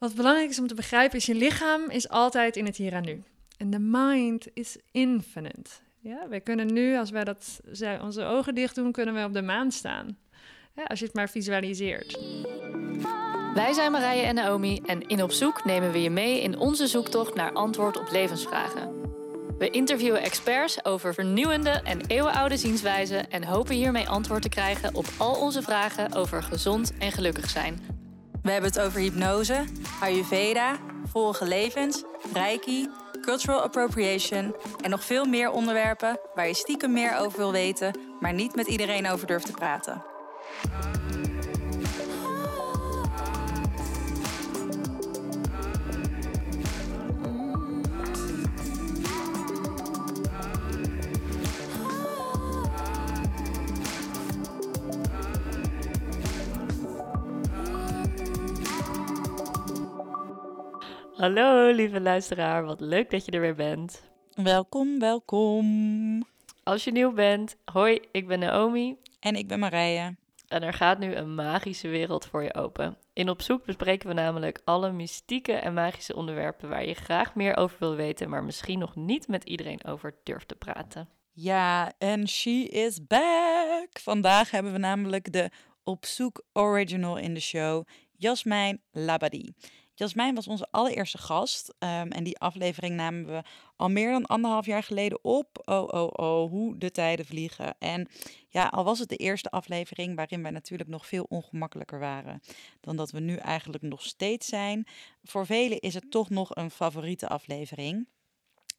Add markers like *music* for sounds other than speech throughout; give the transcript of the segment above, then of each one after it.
Wat belangrijk is om te begrijpen is, je lichaam is altijd in het hier en nu. En de mind is infinite. Ja, wij kunnen nu, als wij dat, onze ogen dicht doen, kunnen we op de maan staan. Als je het maar visualiseert. Wij zijn Marije en Naomi en in Op Zoek nemen we je mee in onze zoektocht naar antwoord op levensvragen. We interviewen experts over vernieuwende en eeuwenoude zienswijzen en hopen hiermee antwoord te krijgen op al onze vragen over gezond en gelukkig zijn. We hebben het over hypnose, Ayurveda, vorige levens, Reiki, cultural appropriation en nog veel meer onderwerpen waar je stiekem meer over wil weten, maar niet met iedereen over durft te praten. Hallo lieve luisteraar, wat leuk dat je er weer bent. Welkom, welkom. Als je nieuw bent, hoi, ik ben Naomi. En ik ben Marije. En er gaat nu een magische wereld voor je open. In Op Zoek bespreken we namelijk alle mystieke en magische onderwerpen waar je graag meer over wil weten, maar misschien nog niet met iedereen over durft te praten. Ja, en she is back. Vandaag hebben we namelijk de Op Zoek Original in de show, Jasmijn Labadi. Jasmijn was onze allereerste gast. Ehm, en die aflevering namen we al meer dan anderhalf jaar geleden op. Oh, oh, oh, hoe de tijden vliegen. En ja, al was het de eerste aflevering waarin wij natuurlijk nog veel ongemakkelijker waren dan dat we nu eigenlijk nog steeds zijn. Voor velen is het toch nog een favoriete aflevering.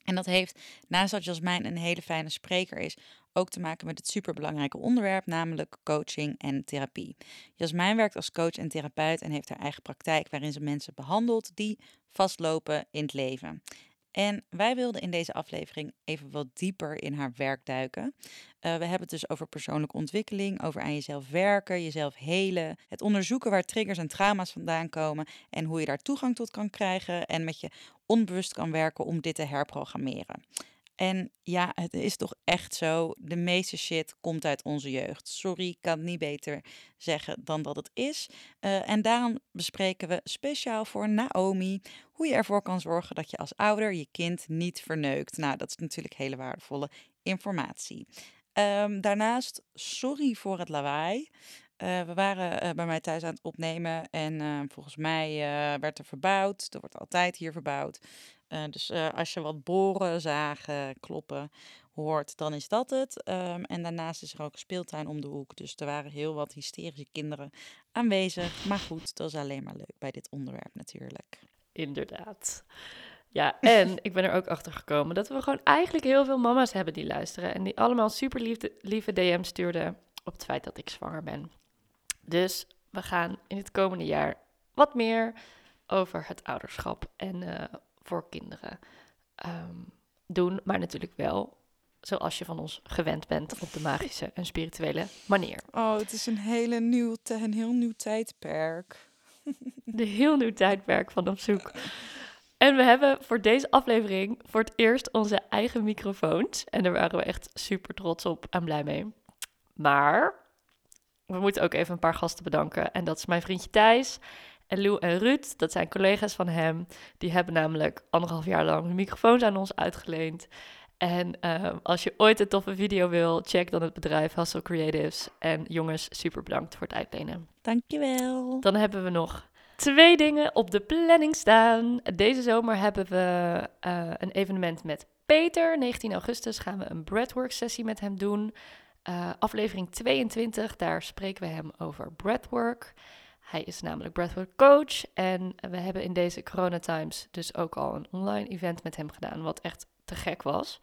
En dat heeft, naast dat Jasmijn een hele fijne spreker is, ook te maken met het superbelangrijke onderwerp, namelijk coaching en therapie. Jasmijn werkt als coach en therapeut en heeft haar eigen praktijk waarin ze mensen behandelt die vastlopen in het leven. En wij wilden in deze aflevering even wat dieper in haar werk duiken. Uh, we hebben het dus over persoonlijke ontwikkeling, over aan jezelf werken, jezelf helen, het onderzoeken waar triggers en trauma's vandaan komen en hoe je daar toegang tot kan krijgen en met je onbewust kan werken om dit te herprogrammeren. En ja, het is toch echt zo. De meeste shit komt uit onze jeugd. Sorry, ik kan het niet beter zeggen dan dat het is. Uh, en daarom bespreken we speciaal voor Naomi hoe je ervoor kan zorgen dat je als ouder je kind niet verneukt. Nou, dat is natuurlijk hele waardevolle informatie. Um, daarnaast, sorry voor het lawaai. Uh, we waren uh, bij mij thuis aan het opnemen en volgens mij werd er verbouwd. Er wordt altijd hier verbouwd. Uh, dus uh, als je wat boren, zagen, kloppen hoort, dan is dat het. Um, en daarnaast is er ook een speeltuin om de hoek. Dus er waren heel wat hysterische kinderen aanwezig. Maar goed, dat is alleen maar leuk bij dit onderwerp natuurlijk. Inderdaad. Ja, en *laughs* ik ben er ook achter gekomen dat we gewoon eigenlijk heel veel mama's hebben die luisteren. En die allemaal super liefde, lieve DM stuurden op het feit dat ik zwanger ben. Dus we gaan in het komende jaar wat meer over het ouderschap en uh, voor kinderen um, doen. Maar natuurlijk wel zoals je van ons gewend bent op de magische en spirituele manier. Oh, het is een, hele nieuw, een heel nieuw tijdperk. *laughs* De heel nieuw tijdperk van op zoek. En we hebben voor deze aflevering voor het eerst onze eigen microfoons. En daar waren we echt super trots op en blij mee. Maar we moeten ook even een paar gasten bedanken. En dat is mijn vriendje Thijs en Lou en Ruud, dat zijn collega's van hem, die hebben namelijk anderhalf jaar lang de microfoons aan ons uitgeleend. En uh, als je ooit een toffe video wil, check dan het bedrijf Hustle Creatives. En jongens, super bedankt voor het uitlenen. Dankjewel. Dan hebben we nog twee dingen op de planning staan. Deze zomer hebben we uh, een evenement met Peter. 19 augustus gaan we een breathwork sessie met hem doen. Uh, aflevering 22, daar spreken we hem over breathwork. Hij is namelijk breathwork coach en we hebben in deze coronatimes dus ook al een online event met hem gedaan, wat echt te gek was.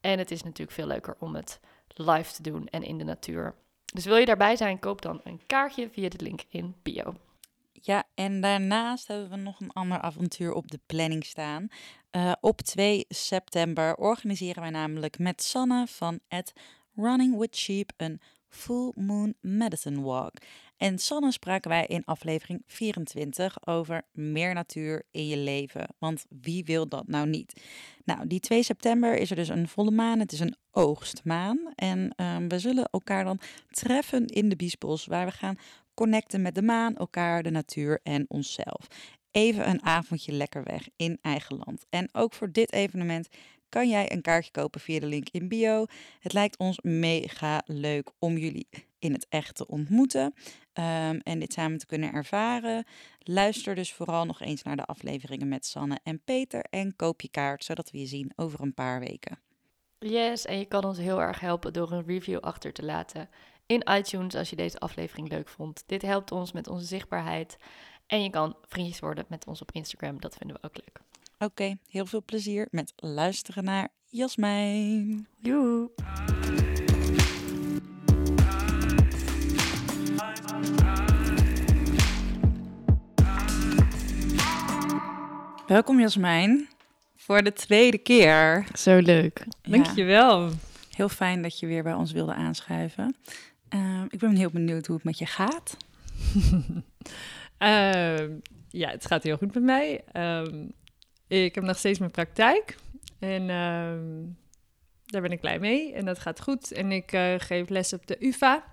En het is natuurlijk veel leuker om het live te doen en in de natuur. Dus wil je daarbij zijn, koop dan een kaartje via de link in bio. Ja, en daarnaast hebben we nog een ander avontuur op de planning staan. Uh, op 2 september organiseren wij namelijk met Sanne van het Running with Sheep een Full Moon Medicine Walk. En Sanne spraken wij in aflevering 24 over meer natuur in je leven. Want wie wil dat nou niet? Nou, die 2 september is er dus een volle maan. Het is een oogstmaan. En um, we zullen elkaar dan treffen in de Biesbos, waar we gaan connecten met de maan, elkaar, de natuur en onszelf. even een avondje lekker weg in eigen land. En ook voor dit evenement kan jij een kaartje kopen via de link in bio. Het lijkt ons mega leuk om jullie in het echt te ontmoeten ehm, en dit samen te kunnen ervaren. Luister dus vooral nog eens naar de afleveringen met Sanne en Peter en koop je kaart zodat we je zien over een paar weken. Yes, en je kan ons heel erg helpen door een review achter te laten in iTunes als je deze aflevering leuk vond. Dit helpt ons met onze zichtbaarheid. En je kan vriendjes worden met ons op Instagram. Dat vinden we ook leuk. Oké, heel veel plezier met luisteren naar Jasmijn. Joe. Welkom Jasmijn, voor de tweede keer. Zo leuk. Dankjewel. Heel fijn dat je weer bij ons wilde aanschuiven. Ehm, ik ben heel benieuwd hoe het met je gaat. *laughs* Ehm, ja, het gaat heel goed met mij. Ehm, ik heb nog steeds mijn praktijk. En ehm, daar ben ik blij mee. En dat gaat goed. En ik eh, geef les op de UvA.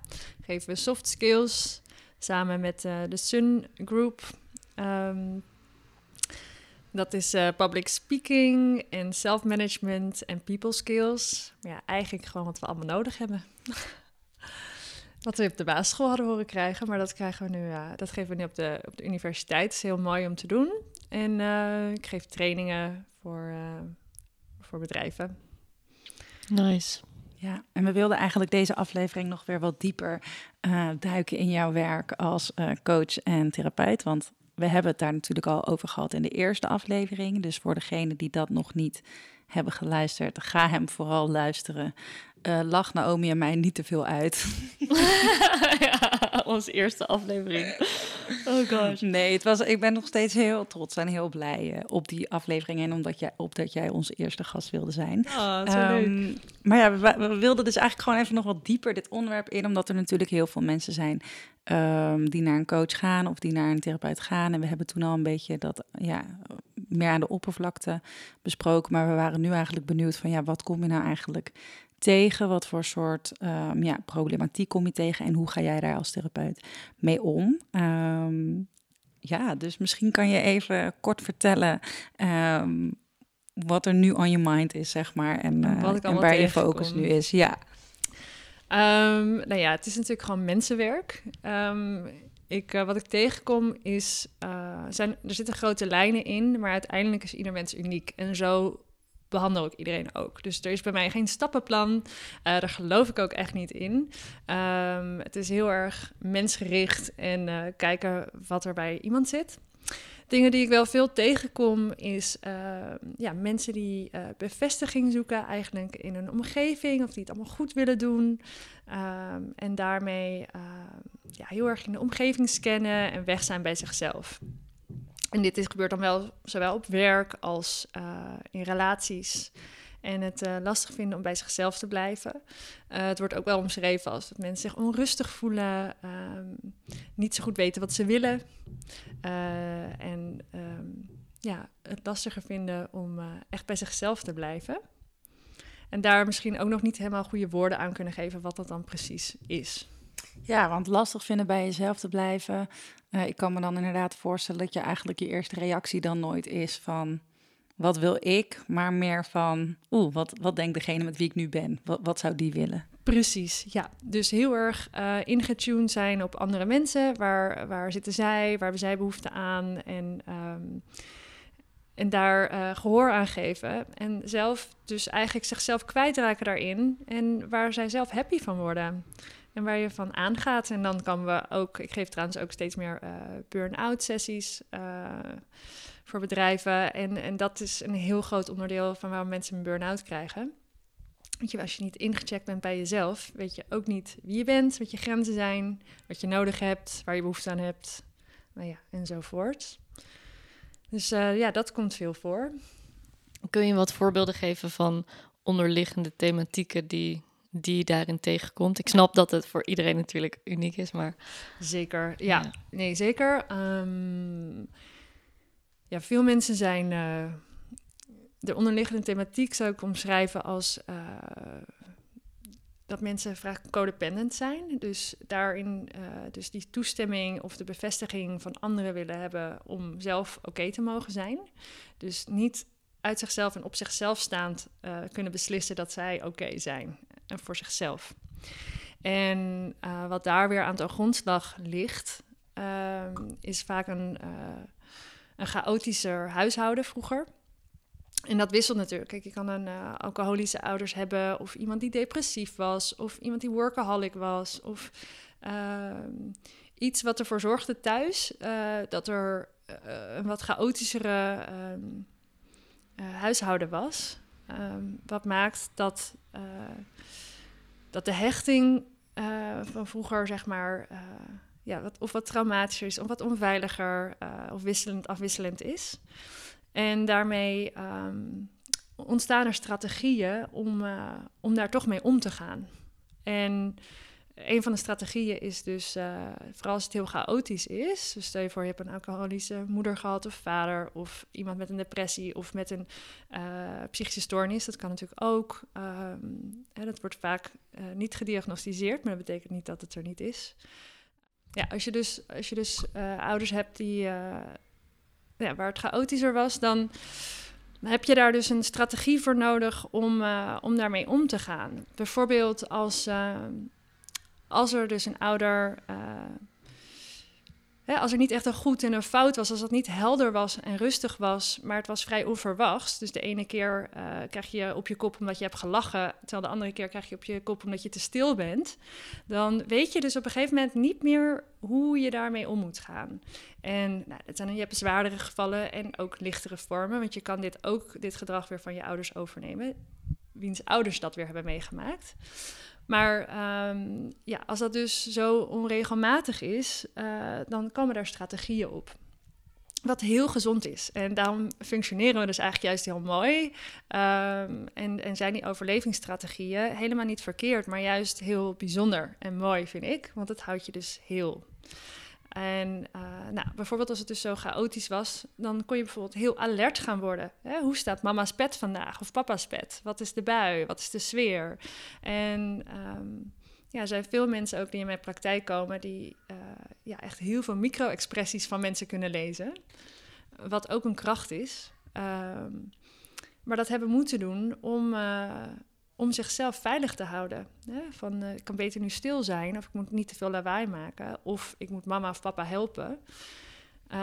Geven we soft skills samen met eh, de Sun Group. Ehm, dat is eh, public speaking en self-management en people skills. Maar ja, eigenlijk gewoon wat we allemaal nodig hebben. *laughs* wat we op de basisschool hadden horen krijgen, maar dat, krijgen we nu, ja, dat geven we nu op de, op de universiteit. Het is heel mooi om te doen. En eh, ik geef trainingen voor, eh, voor bedrijven. Nice. Ja, en we wilden eigenlijk deze aflevering nog weer wat dieper eh, duiken in jouw werk als eh, coach en therapeut. Want we hebben het daar natuurlijk al over gehad in de eerste aflevering. Dus voor degenen die dat nog niet hebben geluisterd, ga hem vooral luisteren. Eh, lach Naomi en mij niet te veel uit. *laughs* ja, onze eerste aflevering. Oh gosh. Nee, het was, ik ben nog steeds heel trots en heel blij eh, op die aflevering. En omdat jij, op dat jij onze eerste gast wilde zijn. Oh, zo leuk. Ehm, maar ja, we, we wilden dus eigenlijk gewoon even nog wat dieper dit onderwerp in. Omdat er natuurlijk heel veel mensen zijn ehm, die naar een coach gaan of die naar een therapeut gaan. En we hebben toen al een beetje dat ja, meer aan de oppervlakte besproken. Maar we waren nu eigenlijk benieuwd van ja, wat kom je nou eigenlijk tegen? Wat voor soort ehm, ja, problematiek kom je tegen? En hoe ga jij daar als therapeut mee om? Ehm, ja, dus misschien kan je even kort vertellen wat er nu on your mind is, zeg maar. En, eh, en waar je focus nu is. Ja, Ehm, nou ja, het is natuurlijk gewoon mensenwerk. Ehm, ik, eh, wat ik tegenkom is, eh, zijn, er zitten grote lijnen in, maar uiteindelijk is ieder mens uniek. En zo behandel ik iedereen ook. Dus er is bij mij geen stappenplan. Eh, daar geloof ik ook echt niet in. Ehm, het is heel erg mensgericht en kijken wat er bij iemand zit. Dingen die ik wel veel tegenkom is ehm, ja, mensen die eh, bevestiging zoeken eigenlijk in een omgeving of die het allemaal goed willen doen. Ehm, en daarmee ehm, ja, heel erg in de omgeving scannen en weg zijn bij zichzelf. En dit is, gebeurt dan wel zowel op werk als eh, in relaties. En het eh, lastig vinden om bij zichzelf te blijven. Eh, het wordt ook wel omschreven als dat mensen zich onrustig voelen, ehm, niet zo goed weten wat ze willen. Eh, en ehm, ja, het lastiger vinden om echt bij zichzelf te blijven. En daar misschien ook nog niet helemaal goede woorden aan kunnen geven wat dat dan precies is. ja want lastig vinden bij jezelf te blijven. Ik kan me dan inderdaad voorstellen dat je eigenlijk je eerste reactie dan nooit is van... Wat wil ik? Maar meer van, oeh, wat, wat denkt degene met wie ik nu ben? Wat, wat zou die willen? Precies, ja. Dus heel erg eh ingetuned zijn op andere mensen. Waar, waar zitten zij? Waar hebben zij behoefte aan? En, ehm, en daar eh, gehoor aan geven. En zelf dus eigenlijk zichzelf kwijtraken daarin. En waar zij zelf happy van worden. En waar je van aangaat. En dan kan we ook... Ik geef trouwens ook steeds meer eh, burn-out sessies... voor bedrijven. En, en dat is een heel groot onderdeel van waarom mensen een burn-out krijgen. Want je, als je niet ingecheckt bent bij jezelf, weet je ook niet wie je bent, wat je grenzen zijn, wat je nodig hebt, waar je behoefte aan hebt, nou ja, enzovoort. Dus eh, ja, dat komt veel voor. Kun je wat voorbeelden geven van onderliggende thematieken die, die je daarin tegenkomt? Ik snap dat het voor iedereen natuurlijk uniek is, maar... Zeker, ja. Ja. Nee, zeker. Ehm, ja, veel mensen zijn... eh, de onderliggende thematiek zou ik omschrijven als... eh, dat mensen vaak codependent zijn. Dus daarin uh, dus die toestemming of de bevestiging van anderen willen hebben om zelf oké te mogen zijn. Dus niet uit zichzelf en op zichzelf staand kunnen beslissen dat zij oké zijn en voor zichzelf. En wat daar weer aan de grondslag ligt, ehm, is vaak een, een chaotischer huishouden vroeger. En dat wisselt natuurlijk. Kijk, je kan een uh, alcoholische ouders hebben, of iemand die depressief was, of iemand die workaholic was, of uh, iets wat ervoor zorgde thuis uh, dat er uh, een wat chaotischere um, huishouden was. Um, wat maakt dat, dat de hechting van vroeger, zeg maar, ja, wat, of wat traumatischer is, of wat onveiliger, of wisselend, afwisselend is. En daarmee um, ontstaan er strategieën om, uh, om daar toch mee om te gaan. En een van de strategieën is dus, uh, vooral als het heel chaotisch is. Dus stel je voor, je hebt een alcoholische moeder gehad of vader, of iemand met een depressie of met een psychische stoornis. Dat kan natuurlijk ook. Um, hè, dat wordt vaak niet gediagnosticeerd, maar dat betekent niet dat het er niet is. Ja, als je dus, als je dus ouders hebt die ja, waar het chaotischer was, dan heb je daar dus een strategie voor nodig om, uh, om daarmee om te gaan. Bijvoorbeeld als, als er dus een ouder uh, als er niet echt een goed en een fout was, als dat niet helder was en rustig was, maar het was vrij onverwachts. Dus de ene keer uh, krijg je op je kop omdat je hebt gelachen, terwijl de andere keer krijg je op je kop omdat je te stil bent. Dan weet je dus op een gegeven moment niet meer hoe je daarmee om moet gaan. En nou, het zijn, je hebt zwaardere gevallen en ook lichtere vormen, want je kan dit ook, dit gedrag weer van je ouders overnemen, wiens ouders dat weer hebben meegemaakt. Maar um, ja, als dat dus zo onregelmatig is, uh, dan komen daar strategieën op. Wat heel gezond is. En daarom functioneren we dus eigenlijk juist heel mooi. Um, en, en zijn die overlevingsstrategieën helemaal niet verkeerd, maar juist heel bijzonder en mooi, vind ik. Want het houdt je dus heel. En uh, nou, bijvoorbeeld als het dus zo chaotisch was, dan kon je bijvoorbeeld heel alert gaan worden. Hè? Hoe staat mama's pet vandaag of papa's pet? Wat is de bui? Wat is de sfeer? En um, ja, er zijn veel mensen ook die in mijn praktijk komen die uh, ja, echt heel veel micro-expressies van mensen kunnen lezen. Wat ook een kracht is. Um, maar dat hebben moeten doen om, uh, om zichzelf veilig te houden. Hè? Van uh, ik kan beter nu stil zijn, of ik moet niet te veel lawaai maken, of ik moet mama of papa helpen. Uh,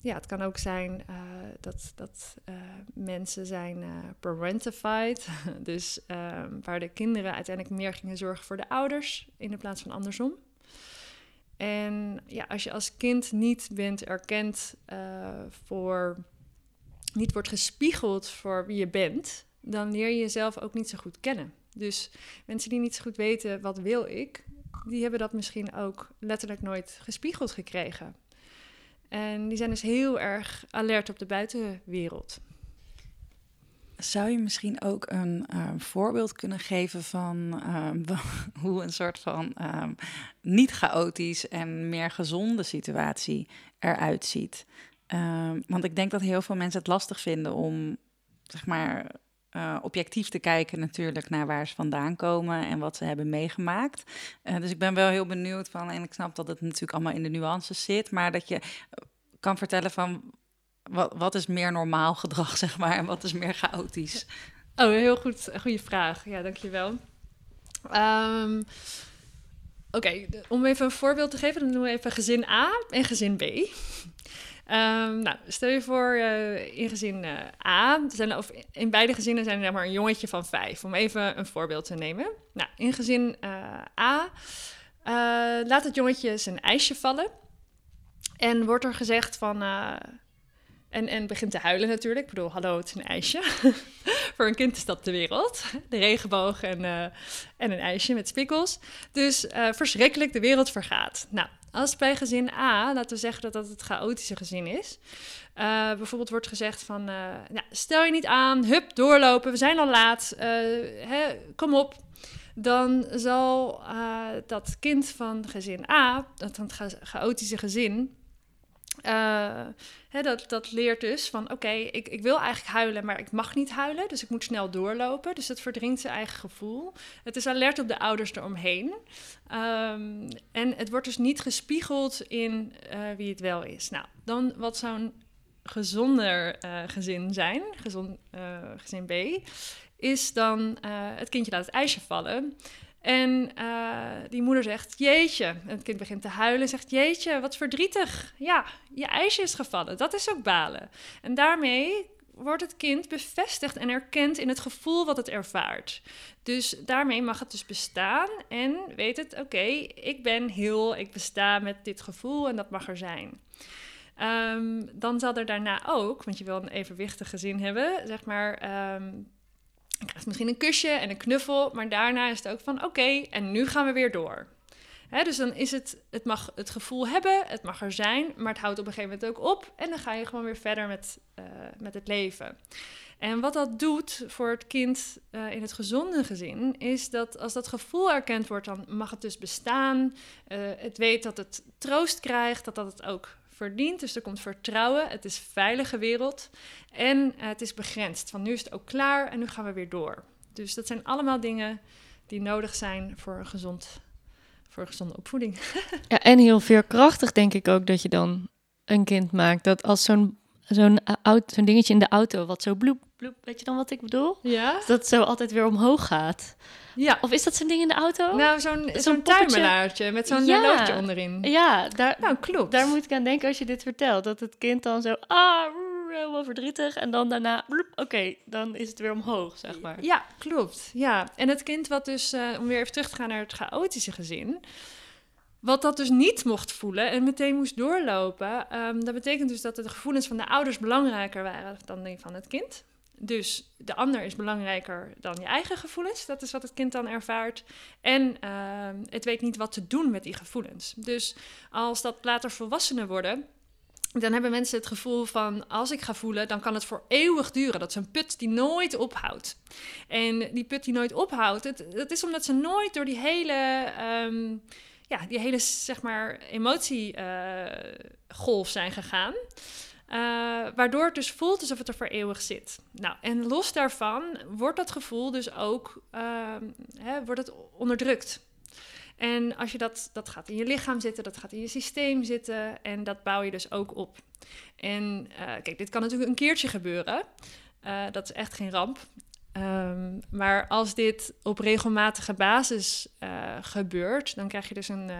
ja, het kan ook zijn uh, dat, dat uh, mensen zijn parentified, *laughs* dus ehm, waar de kinderen uiteindelijk meer gingen zorgen voor de ouders in de plaats van andersom. En ja, als je als kind niet bent erkend voor, niet wordt gespiegeld voor wie je bent, dan leer je jezelf ook niet zo goed kennen. Dus mensen die niet zo goed weten wat wil ik, die hebben dat misschien ook letterlijk nooit gespiegeld gekregen. En die zijn dus heel erg alert op de buitenwereld. Zou je misschien ook een uh, voorbeeld kunnen geven van uh, *laughs* hoe een soort van uh, niet chaotisch en meer gezonde situatie eruit ziet? Ehm, want ik denk dat heel veel mensen het lastig vinden om zeg maar uh, objectief te kijken natuurlijk naar waar ze vandaan komen en wat ze hebben meegemaakt. Uh, dus ik ben wel heel benieuwd van, en ik snap dat het natuurlijk allemaal in de nuances zit, maar dat je kan vertellen van wat, wat is meer normaal gedrag, *laughs* zeg maar, en wat is meer chaotisch. Oh, heel goed, goede vraag. Ja, dankjewel. Um, Oké, om even een voorbeeld te geven, dan doen we even gezin A en gezin B. Um, nou, stel je voor uh, in gezin uh, A, zijn, of in beide gezinnen zijn er maar een jongetje van vijf, om even een voorbeeld te nemen. Nou, in gezin uh, A laat het jongetje zijn ijsje vallen en wordt er gezegd van, en, en begint te huilen natuurlijk. Ik bedoel, hallo, het is een ijsje. *laughs* Voor een kind is dat de wereld. De regenboog en, en een ijsje met spikkels. Dus verschrikkelijk, de wereld vergaat. Nou, als bij gezin A, laten we zeggen dat dat het chaotische gezin is. Uh, bijvoorbeeld wordt gezegd van, stel je niet aan, hup, doorlopen, we zijn al laat, hè, kom op. Dan zal dat kind van gezin A, dat het chaotische gezin, eh, hè, dat, dat leert dus van oké, ik, ik wil eigenlijk huilen, maar ik mag niet huilen. Dus ik moet snel doorlopen. Dus het verdringt zijn eigen gevoel. Het is alert op de ouders eromheen. Um, en het wordt dus niet gespiegeld in uh, wie het wel is. Nou, dan wat zo'n gezonder uh, gezin zijn, gezond, gezin B, is dan het kindje laat het ijsje vallen. En uh, die moeder zegt, jeetje. En het kind begint te huilen zegt, jeetje, wat verdrietig. Ja, je ijsje is gevallen. Dat is ook balen. En daarmee wordt het kind bevestigd en erkend in het gevoel wat het ervaart. Dus daarmee mag het dus bestaan en weet het, oké, ik ben heel, ik besta met dit gevoel en dat mag er zijn. Um, dan zal er daarna ook, want je wil een evenwichtig gezin hebben, zeg maar, um, dan krijgt misschien een kusje en een knuffel, maar daarna is het ook van oké, en nu gaan we weer door. Dus dan is het, het mag het gevoel hebben, het mag er zijn, maar het houdt op een gegeven moment ook op en dan ga je gewoon weer verder met, uh, met het leven. En wat dat doet voor het kind uh, in het gezonde gezin, is dat als dat gevoel erkend wordt, dan mag het dus bestaan. Uh, het weet dat het troost krijgt, dat dat het ook verdient. Dus er komt vertrouwen. Het is een veilige wereld. En uh, het is begrensd. Van nu is het ook klaar en nu gaan we weer door. Dus dat zijn allemaal dingen die nodig zijn voor een, gezond, voor gezonde opvoeding. *laughs* ja, en heel veerkrachtig denk ik ook dat je dan een kind maakt. Dat als zo'n zo'n zo'n dingetje in de auto, wat zo bloep, bloep, weet je dan wat ik bedoel? Ja. Dat het zo altijd weer omhoog gaat. Ja. Of is dat zo'n ding in de auto? Nou, zo'n zo'n tuimelaartje met zo'n ja. loodje onderin. Ja, daar, nou, klopt. daar moet ik aan denken als je dit vertelt. Dat het kind dan zo, ah, helemaal verdrietig. En dan daarna, oké, okay, dan is het weer omhoog, zeg maar. Ja, klopt. Ja, en het kind wat dus, uh, om weer even terug te gaan naar het chaotische gezin... Wat dat dus niet mocht voelen en meteen moest doorlopen, um, dat betekent dus dat de gevoelens van de ouders belangrijker waren dan die van het kind. Dus de ander is belangrijker dan je eigen gevoelens. Dat is wat het kind dan ervaart. En uh, het weet niet wat te doen met die gevoelens. Dus als dat later volwassenen worden, dan hebben mensen het gevoel van als ik ga voelen, dan kan het voor eeuwig duren. Dat is een put die nooit ophoudt. En die put die nooit ophoudt, het, dat is omdat ze nooit door die hele. Um, ja, die hele zeg maar emotiegolf uh, zijn gegaan. Uh, waardoor het dus voelt alsof het er voor eeuwig zit. Nou, en los daarvan wordt dat gevoel dus ook uh, hè, wordt het onderdrukt. En als je dat, dat gaat in je lichaam zitten, dat gaat in je systeem zitten en dat bouw je dus ook op. En uh, kijk, dit kan natuurlijk een keertje gebeuren. Uh, dat is echt geen ramp. Um, maar als dit op regelmatige basis uh, gebeurt, dan krijg je dus een, uh,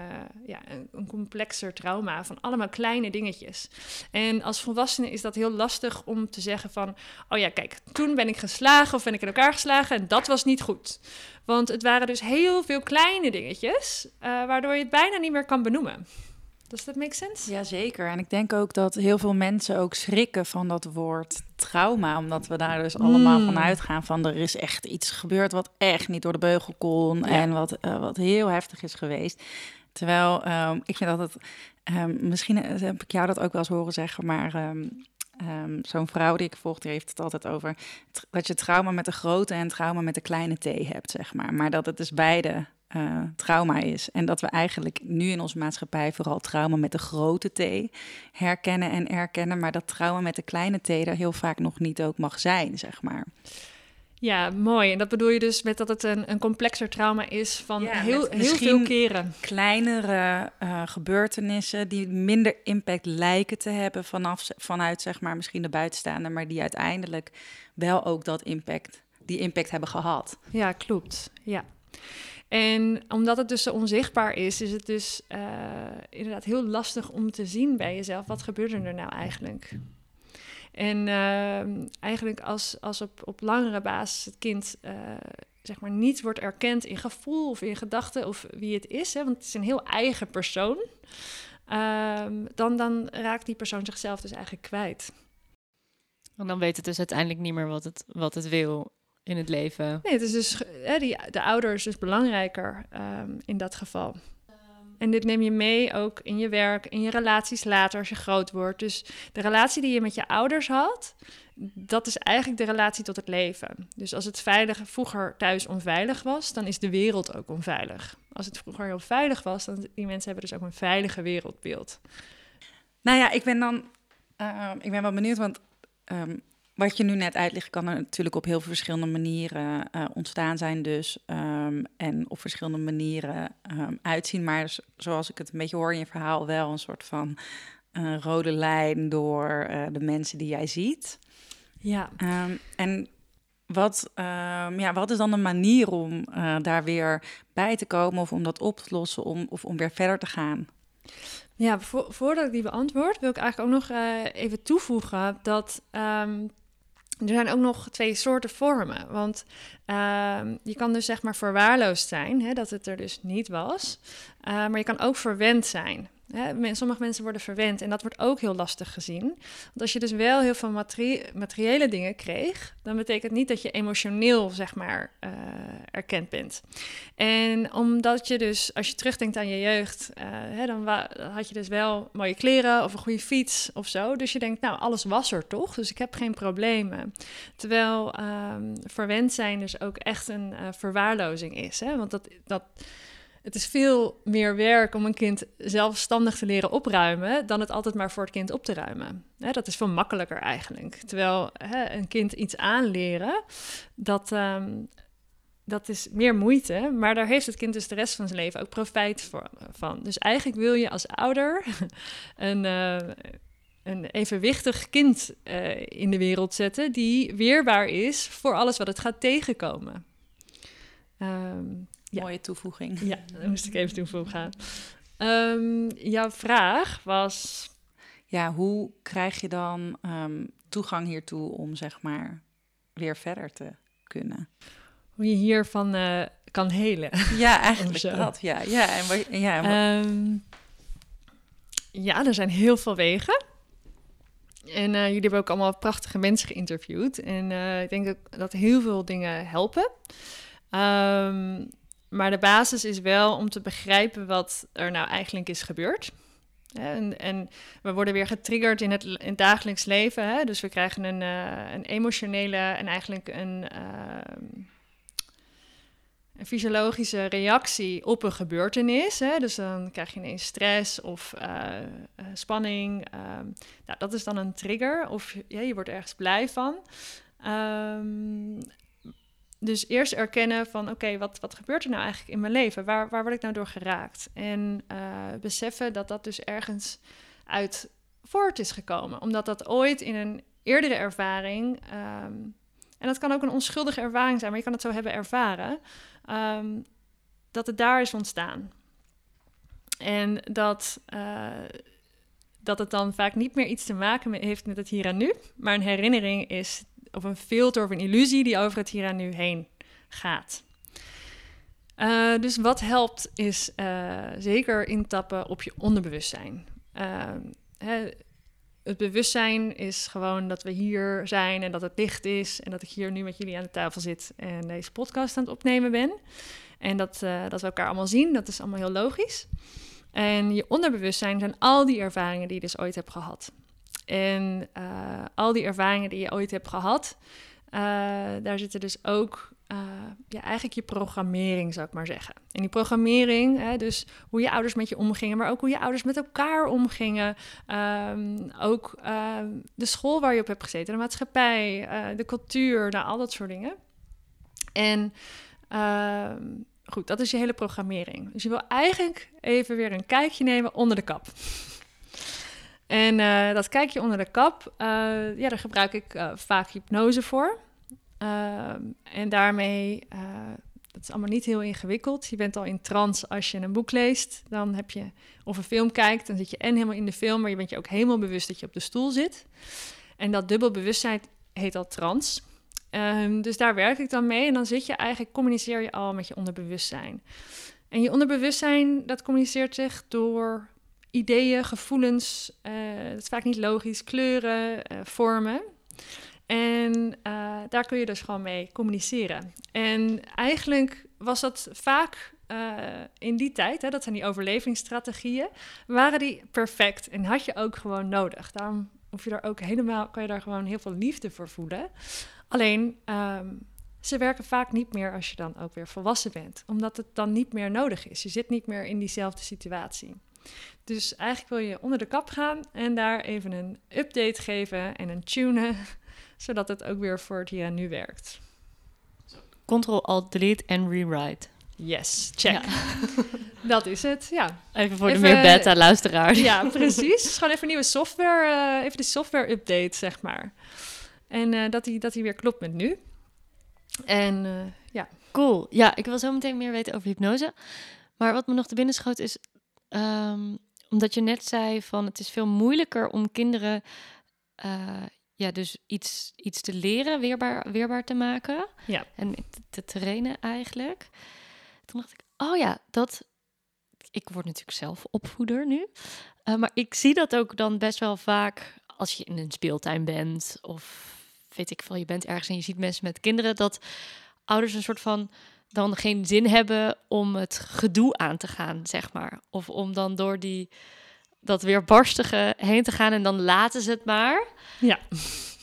ja, een, complexer trauma van allemaal kleine dingetjes. En als volwassene is dat heel lastig om te zeggen van, oh ja, kijk, toen ben ik geslagen of ben ik in elkaar geslagen en dat was niet goed. Want het waren dus heel veel kleine dingetjes, uh, waardoor je het bijna niet meer kan benoemen. Does that make sense? Jazeker. En ik denk ook dat heel veel mensen ook schrikken van dat woord trauma. Omdat we daar dus allemaal Mm. van uitgaan van er is echt iets gebeurd wat echt niet door de beugel kon. Ja. En wat, eh, wat heel heftig is geweest. Terwijl ehm, ik vind dat het, ehm, misschien eh, heb ik jou dat ook wel eens horen zeggen, maar ehm, zo'n vrouw die ik volg, die heeft het altijd over dat je trauma met de grote en trauma met de kleine T hebt, zeg maar. Maar dat het dus beide eh, trauma is. En dat we eigenlijk nu in onze maatschappij vooral trauma met de grote T herkennen en erkennen, maar dat trauma met de kleine T er heel vaak nog niet ook mag zijn, zeg maar. Ja, mooi. En dat bedoel je dus met dat het een, een complexer trauma is van Ja, heel, heel veel keren. kleinere eh, gebeurtenissen die minder impact lijken te hebben vanaf, vanuit zeg maar misschien de buitenstaander, maar die uiteindelijk wel ook dat impact, die impact hebben gehad. Ja, klopt. Ja. En omdat het dus zo onzichtbaar is, is het dus eh, inderdaad heel lastig om te zien bij jezelf. Wat gebeurde er nou eigenlijk? En ehm, eigenlijk als, als op, op langere basis het kind eh, zeg maar niet wordt erkend in gevoel of in gedachten of wie het is, hè, want het is een heel eigen persoon, ehm, dan, dan raakt die persoon zichzelf dus eigenlijk kwijt. En dan weet het dus uiteindelijk niet meer wat het, wat het wil in het leven. Nee, het is dus hè, die, de ouder is dus belangrijker ehm, in dat geval. En dit neem je mee ook in je werk, in je relaties later als je groot wordt. Dus de relatie die je met je ouders had, dat is eigenlijk de relatie tot het leven. Dus als het veilig vroeger thuis onveilig was, dan is de wereld ook onveilig. Als het vroeger heel veilig was, dan die mensen hebben dus ook een veilige wereldbeeld. Nou ja, ik ben dan ehm, ik ben wel benieuwd, want ehm, wat je nu net uitlegt, kan er natuurlijk op heel veel verschillende manieren eh, ontstaan zijn, dus ehm, en op verschillende manieren uitzien. Maar zoals ik het een beetje hoor in je verhaal, wel een soort van uh, rode lijn door eh, de mensen die jij ziet. Ja. en wat, ja, wat is dan de manier om daar weer bij te komen of om dat op te lossen om, of om weer verder te gaan? Ja, voordat ik die beantwoord, wil ik eigenlijk ook nog even toevoegen dat er zijn ook nog twee soorten vormen. Want um, je kan dus zeg maar verwaarloosd zijn, hè, dat het er dus niet was. Uh, maar je kan ook verwend zijn. Hè, sommige mensen worden verwend en dat wordt ook heel lastig gezien. Want als je dus wel heel veel materiële dingen kreeg, dan betekent niet dat je emotioneel, zeg maar, uh, erkend bent. En omdat je dus, als je terugdenkt aan je jeugd, uh, hè, dan had je dus wel mooie kleren of een goede fiets of zo. Dus je denkt, nou, alles was er toch, dus ik heb geen problemen. Terwijl um, verwend zijn dus ook echt een uh, verwaarlozing is. Hè? Want dat, dat het is veel meer werk om een kind zelfstandig te leren opruimen dan het altijd maar voor het kind op te ruimen. dat is veel makkelijker eigenlijk. Terwijl een kind iets aanleren, dat, ehm, dat is meer moeite, maar daar heeft het kind dus de rest van zijn leven ook profijt van. Dus eigenlijk wil je als ouder *laughs* een, uh, een evenwichtig kind uh, in de wereld zetten die weerbaar is voor alles wat het gaat tegenkomen. Um, Mooie toevoeging. Ja, *laughs* dat moest ik even toevoegen. Um, jouw vraag was... Ja, hoe krijg je dan um, toegang hiertoe om zeg maar weer verder te kunnen? Hoe je hiervan uh, kan helen. *laughs* Ja, eigenlijk dat. Ja, ja, en, ja, um, ja, er zijn heel veel wegen. En uh, jullie hebben ook allemaal prachtige mensen geïnterviewd. En uh, ik denk dat, dat heel veel dingen helpen. Um, maar de basis is wel om te begrijpen wat er nou eigenlijk is gebeurd. En, en, we worden weer getriggerd in het, in dagelijks leven. Hè? Dus we krijgen een, uh, een emotionele en eigenlijk een, uh, een, fysiologische reactie op een gebeurtenis. Hè? Dus dan krijg je ineens stress of uh, spanning. Ehm, nou, dat is dan een trigger. Of ja, je wordt ergens blij van. Um, dus eerst erkennen van oké, wat, wat gebeurt er nou eigenlijk in mijn leven? Waar, waar word ik nou door geraakt? En uh, beseffen dat dat dus ergens uit voort is gekomen. Omdat dat ooit in een eerdere ervaring, um, en dat kan ook een onschuldige ervaring zijn, maar je kan het zo hebben ervaren, um, dat het daar is ontstaan. En dat, uh, dat het dan vaak niet meer iets te maken heeft met het hier en nu, maar een herinnering is of een filter of een illusie die over het hier en nu heen gaat. Uh, dus wat helpt is uh, zeker intappen op je onderbewustzijn. Uh, hè, het bewustzijn is gewoon dat we hier zijn en dat het licht is en dat ik hier nu met jullie aan de tafel zit en deze podcast aan het opnemen ben. En dat, dat we elkaar allemaal zien, dat is allemaal heel logisch. En je onderbewustzijn zijn al die ervaringen die je dus ooit hebt gehad. En uh, al die ervaringen die je ooit hebt gehad, uh, daar zitten dus ook uh, ja, eigenlijk je programmering, zou ik maar zeggen. En die programmering, hè, dus hoe je ouders met je omgingen, maar ook hoe je ouders met elkaar omgingen. Um, ook ehm, de school waar je op hebt gezeten, de maatschappij, de cultuur, nou, al dat soort dingen. En ehm, goed, dat is je hele programmering. Dus je wil eigenlijk even weer een kijkje nemen onder de kap. En uh, dat kijkje onder de kap, uh, ja, daar gebruik ik uh, vaak hypnose voor. Ehm, en daarmee, dat is allemaal niet heel ingewikkeld. Je bent al in trance als je een boek leest. Dan heb je, of een film kijkt, dan zit je en helemaal in de film, maar je bent je ook helemaal bewust dat je op de stoel zit. En dat dubbel bewustzijn heet al trance. Um, dus daar werk ik dan mee. En dan zit je eigenlijk, communiceer je al met je onderbewustzijn. En je onderbewustzijn, dat communiceert zich door ideeën, gevoelens, uh, dat is vaak niet logisch, kleuren, uh, vormen. En uh, daar kun je dus gewoon mee communiceren. En eigenlijk was dat vaak in die tijd, hè, dat zijn die overlevingsstrategieën, waren die perfect en had je ook gewoon nodig. Daarom hoef je daar ook helemaal, kan je daar gewoon heel veel liefde voor voelen. Alleen, um, ze werken vaak niet meer als je dan ook weer volwassen bent, omdat het dan niet meer nodig is. Je zit niet meer in diezelfde situatie. Dus eigenlijk wil je onder de kap gaan en daar even een update geven en een tunen, *laughs* zodat het ook weer voor het hier en nu werkt. Ctrl, Alt, Delete en Rewrite. Yes, check. Ja. *laughs* Dat is het, ja. Even voor Even- de meer beta-luisteraars. Ja, precies. Gewoon even nieuwe software, eh, even de software update, zeg maar. En eh, dat die dat die weer klopt met nu. En eh, ja, Cool. Ja, ik wil zo meteen meer weten over hypnose. Maar wat me nog te binnen schoot is... ehm, omdat je net zei van het is veel moeilijker om kinderen... eh, ja, dus iets, iets te leren, weerbaar, weerbaar te maken. Ja. En te, te trainen eigenlijk. Toen dacht ik, oh ja, dat... Ik word natuurlijk zelf opvoeder nu. Eh, maar ik zie dat ook dan best wel vaak als je in een speeltuin bent... of weet ik veel, je bent ergens en je ziet mensen met kinderen... dat ouders een soort van dan geen zin hebben om het gedoe aan te gaan, zeg maar. Of om dan door die dat weerbarstige heen te gaan en dan laten ze het maar. Ja.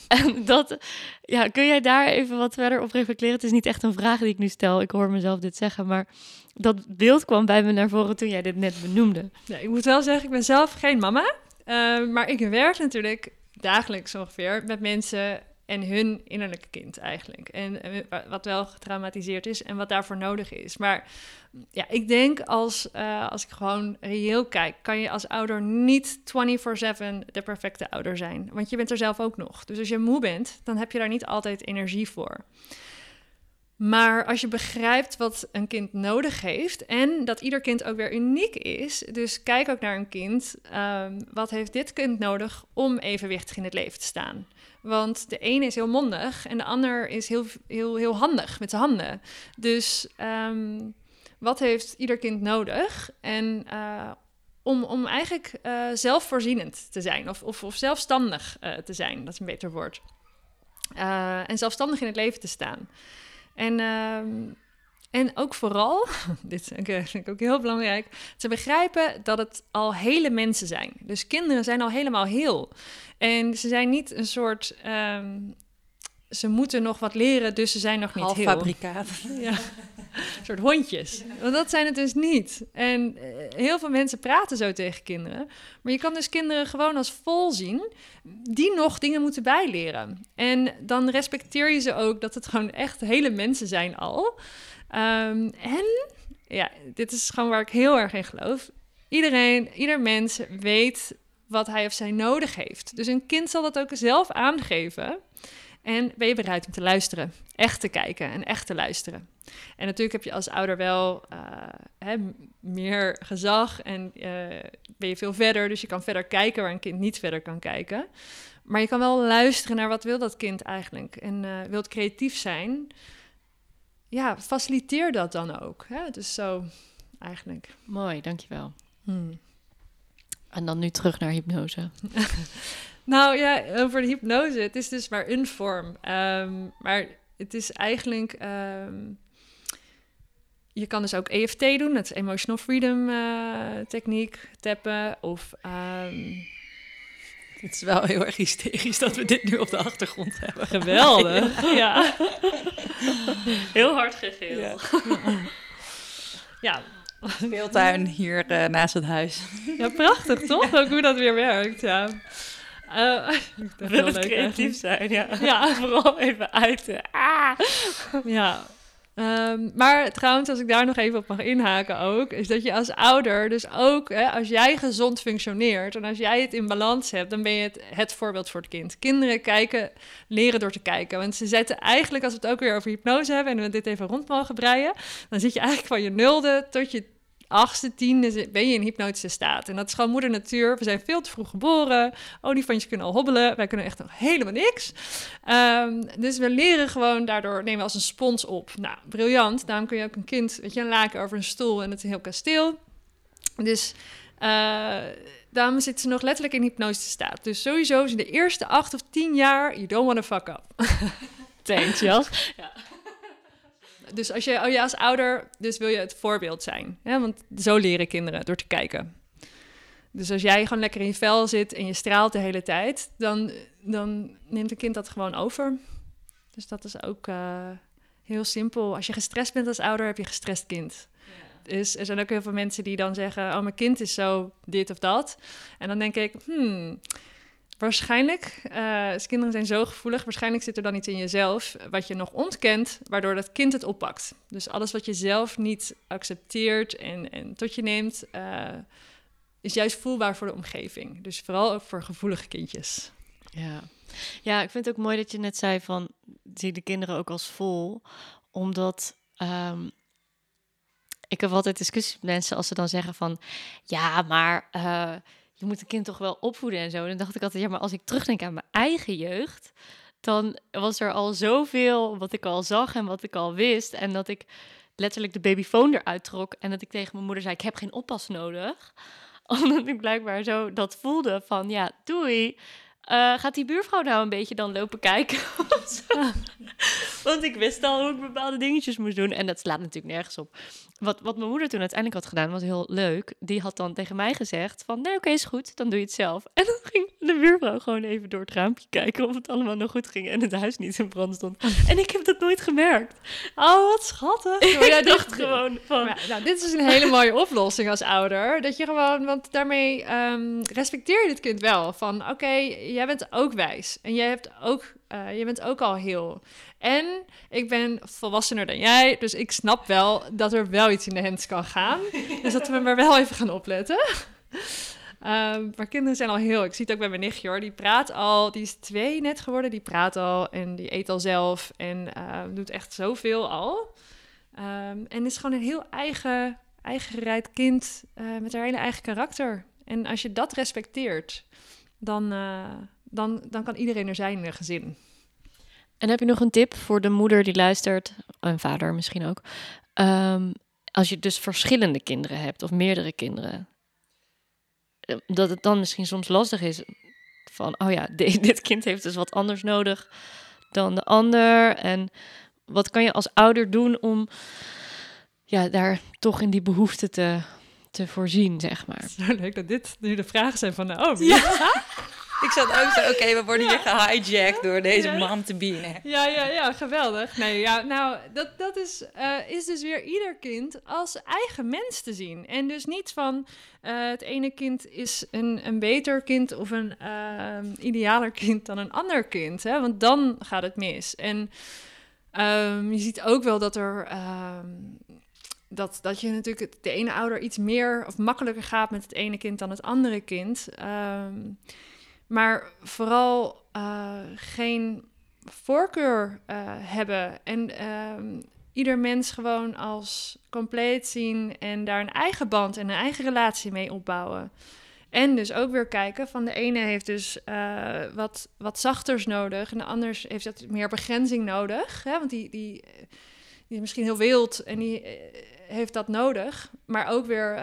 En dat, ja, kun jij daar even wat verder op reflecteren? Het is niet echt een vraag die ik nu stel. Ik hoor mezelf dit zeggen, maar dat beeld kwam bij me naar voren toen jij dit net benoemde. Ja, ik moet wel zeggen, ik ben zelf geen mama. eh, maar ik werk natuurlijk dagelijks ongeveer met mensen en hun innerlijke kind eigenlijk. En wa- wat wel getraumatiseerd is en wat daarvoor nodig is. Maar ja, ik denk als, eh, als ik gewoon reëel kijk, kan je als ouder niet 24/7 de perfecte ouder zijn. Want je bent er zelf ook nog. Dus als je moe bent, dan heb je daar niet altijd energie voor. Maar als je begrijpt wat een kind nodig heeft en dat ieder kind ook weer uniek is, dus kijk ook naar een kind, ehm, wat heeft dit kind nodig om evenwichtig in het leven te staan? Want de ene is heel mondig en de ander is heel, heel, heel handig met zijn handen. Dus ehm, wat heeft ieder kind nodig? En eh, om, om eigenlijk eh, zelfvoorzienend te zijn of, of, of zelfstandig eh, te zijn, dat is een beter woord. En zelfstandig in het leven te staan. En, ehm, en ook vooral, *laughs* dit vind ik ook heel belangrijk, te begrijpen dat het al hele mensen zijn. Dus kinderen zijn al helemaal heel. En ze zijn niet een soort, ehm, ze moeten nog wat leren, dus ze zijn nog niet heel. Halffabrikaat. *laughs* Ja, een soort hondjes. Want dat zijn het dus niet. En eh, heel veel mensen praten zo tegen kinderen. Maar je kan dus kinderen gewoon als vol zien die nog dingen moeten bijleren. En dan respecteer je ze ook dat het gewoon echt hele mensen zijn al. Ehm, en ja, dit is gewoon waar ik heel erg in geloof. Iedereen, ieder mens weet wat hij of zij nodig heeft. Dus een kind zal dat ook zelf aangeven. En ben je bereid om te luisteren? Echt te kijken en echt te luisteren. En natuurlijk heb je als ouder wel eh, hè, meer gezag en eh, ben je veel verder. Dus je kan verder kijken waar een kind niet verder kan kijken. Maar je kan wel luisteren naar wat wil dat kind eigenlijk. En eh wil het creatief zijn. Ja, faciliteer dat dan ook. Hè? Dus zo eigenlijk. Mooi, dankjewel. Hmm. En dan nu terug naar hypnose. *laughs* Nou ja, over de hypnose. Het is dus maar een vorm. Ehm, maar het is eigenlijk. ehm, je kan dus ook EFT doen, dat is Emotional Freedom eh, techniek, tappen. Of ehm, *laughs* Het is wel heel erg hysterisch dat we dit nu op de achtergrond hebben. geweldig. *laughs* ja. *laughs* Heel hard gegeel. Ja. Ja. Speeltuin hier eh, naast het huis. ja, prachtig toch? Ook hoe dat weer werkt. Ja. Ik vind het Wil het leuk creatief zijn, ja. Ja. Vooral even uiten. Ah. Ja. Ehm, maar trouwens, als ik daar nog even op mag inhaken ook, is dat je als ouder, dus ook hè, als jij gezond functioneert en als jij het in balans hebt, dan ben je het, het voorbeeld voor het kind. Kinderen kijken, leren door te kijken. Want ze zetten eigenlijk, als we het ook weer over hypnose hebben en we dit even rond mogen breien, dan zit je eigenlijk van je nulde tot je achtste, tiende ben je in hypnotische staat. En dat is gewoon moeder natuur. We zijn veel te vroeg geboren. Olifantjes kunnen al hobbelen. Wij kunnen echt nog helemaal niks. Ehm, dus we leren gewoon, daardoor nemen we als een spons op. Nou, briljant. Daarom kun je ook een kind, weet je, een laken over een stoel en het is heel kasteel. Dus eh, daarom zitten ze nog letterlijk in hypnotische staat. Dus sowieso in de eerste acht of tien jaar, you don't want to fuck up. *laughs* Thanks, Jas. Dus als je, oh ja, als ouder, dus wil je het voorbeeld zijn. Hè? Want zo leren kinderen, door te kijken. Dus als jij gewoon lekker in je vel zit en je straalt de hele tijd, dan, dan neemt een kind dat gewoon over. Dus dat is ook eh, heel simpel. Als je gestrest bent als ouder, heb je gestrest kind. dus er zijn ook heel veel mensen die dan zeggen: Oh, mijn kind is zo dit of dat. En dan denk ik: Hmm, waarschijnlijk, uh, kinderen zijn zo gevoelig, waarschijnlijk zit er dan iets in jezelf wat je nog ontkent, waardoor dat kind het oppakt. Dus alles wat je zelf niet accepteert en, en tot je neemt, uh, is juist voelbaar voor de omgeving. Dus vooral ook voor gevoelige kindjes. Ja. ja, ik vind het ook mooi dat je net zei van zie de kinderen ook als vol, omdat um, ik heb altijd discussies met mensen als ze dan zeggen van ja, maar uh, je moet een kind toch wel opvoeden en zo. dan dacht ik altijd, ja, maar als ik terugdenk aan mijn eigen jeugd, dan was er al zoveel wat ik al zag en wat ik al wist. En dat ik letterlijk de babyfoon eruit trok en dat ik tegen mijn moeder zei, ik heb geen oppas nodig. *laughs* Omdat ik blijkbaar zo dat voelde van, ja, doei. Uh, gaat die buurvrouw nou een beetje dan lopen kijken? *laughs* Want ik wist al hoe ik bepaalde dingetjes moest doen. En dat slaat natuurlijk nergens op. Wat, wat mijn moeder toen uiteindelijk had gedaan, was heel leuk. Die had dan tegen mij gezegd van, nee, oké, is goed. Dan doe je het zelf. *laughs* En dan ging de buurvrouw gewoon even door het raampje kijken of het allemaal nog goed ging. En het huis niet in brand stond. En ik heb dat nooit gemerkt. Oh, wat schattig. *laughs* ik dacht gewoon van... nou, dit is een hele mooie oplossing als ouder. Dat je gewoon, want daarmee um, respecteer je het kind wel. Van, oké, jij bent ook wijs. En jij hebt ook, uh, je bent ook al heel. En ik ben volwassener dan jij, dus ik snap wel dat er wel iets in de hand kan gaan. dus dat we maar wel even gaan opletten. Um, maar kinderen zijn al heel. Ik zie het ook bij mijn nichtje hoor. Die praat al. Die is twee net geworden. Die praat al en die eet al zelf. En uh, doet echt zoveel al. Um, en is gewoon een heel eigen, eigen gereid kind. Uh, met haar hele eigen karakter. En als je dat respecteert, dan, uh, dan, dan kan iedereen er zijn in een gezin. En heb je nog een tip voor de moeder die luistert, en vader misschien ook? Als je dus verschillende kinderen hebt of meerdere kinderen, eh, dat het dan misschien soms lastig is van, oh ja, *laughs* dit kind heeft dus wat anders nodig dan de ander. En wat kan je als ouder doen om ja, daar toch in die behoefte te, te voorzien, zeg maar. *laughs* Zo leuk dat dit nu de vragen zijn van, oh, ja. *laughs* Ik zat ook zo, oké, we worden hier gehijacked door deze ja. man te bieden. Ja, ja, ja, geweldig. Nee, ja, nou, dat, dat is, uh, is dus weer ieder kind als eigen mens te zien. En dus niet van uh, het ene kind is een, een beter kind of een uh, idealer kind dan een ander kind. Hè? Want dan gaat het mis. En um, je ziet ook wel dat er. Um, dat, dat je natuurlijk de ene ouder iets meer of makkelijker gaat met het ene kind dan het andere kind. Um, maar vooral uh, geen voorkeur uh, hebben. En uh, ieder mens gewoon als compleet zien en daar een eigen band en een eigen relatie mee opbouwen. En dus ook weer kijken van de ene heeft dus uh, wat, wat zachters nodig en de ander heeft dat meer begrenzing nodig. Hè? Want die, die, die is misschien heel wild en die heeft dat nodig. Maar ook weer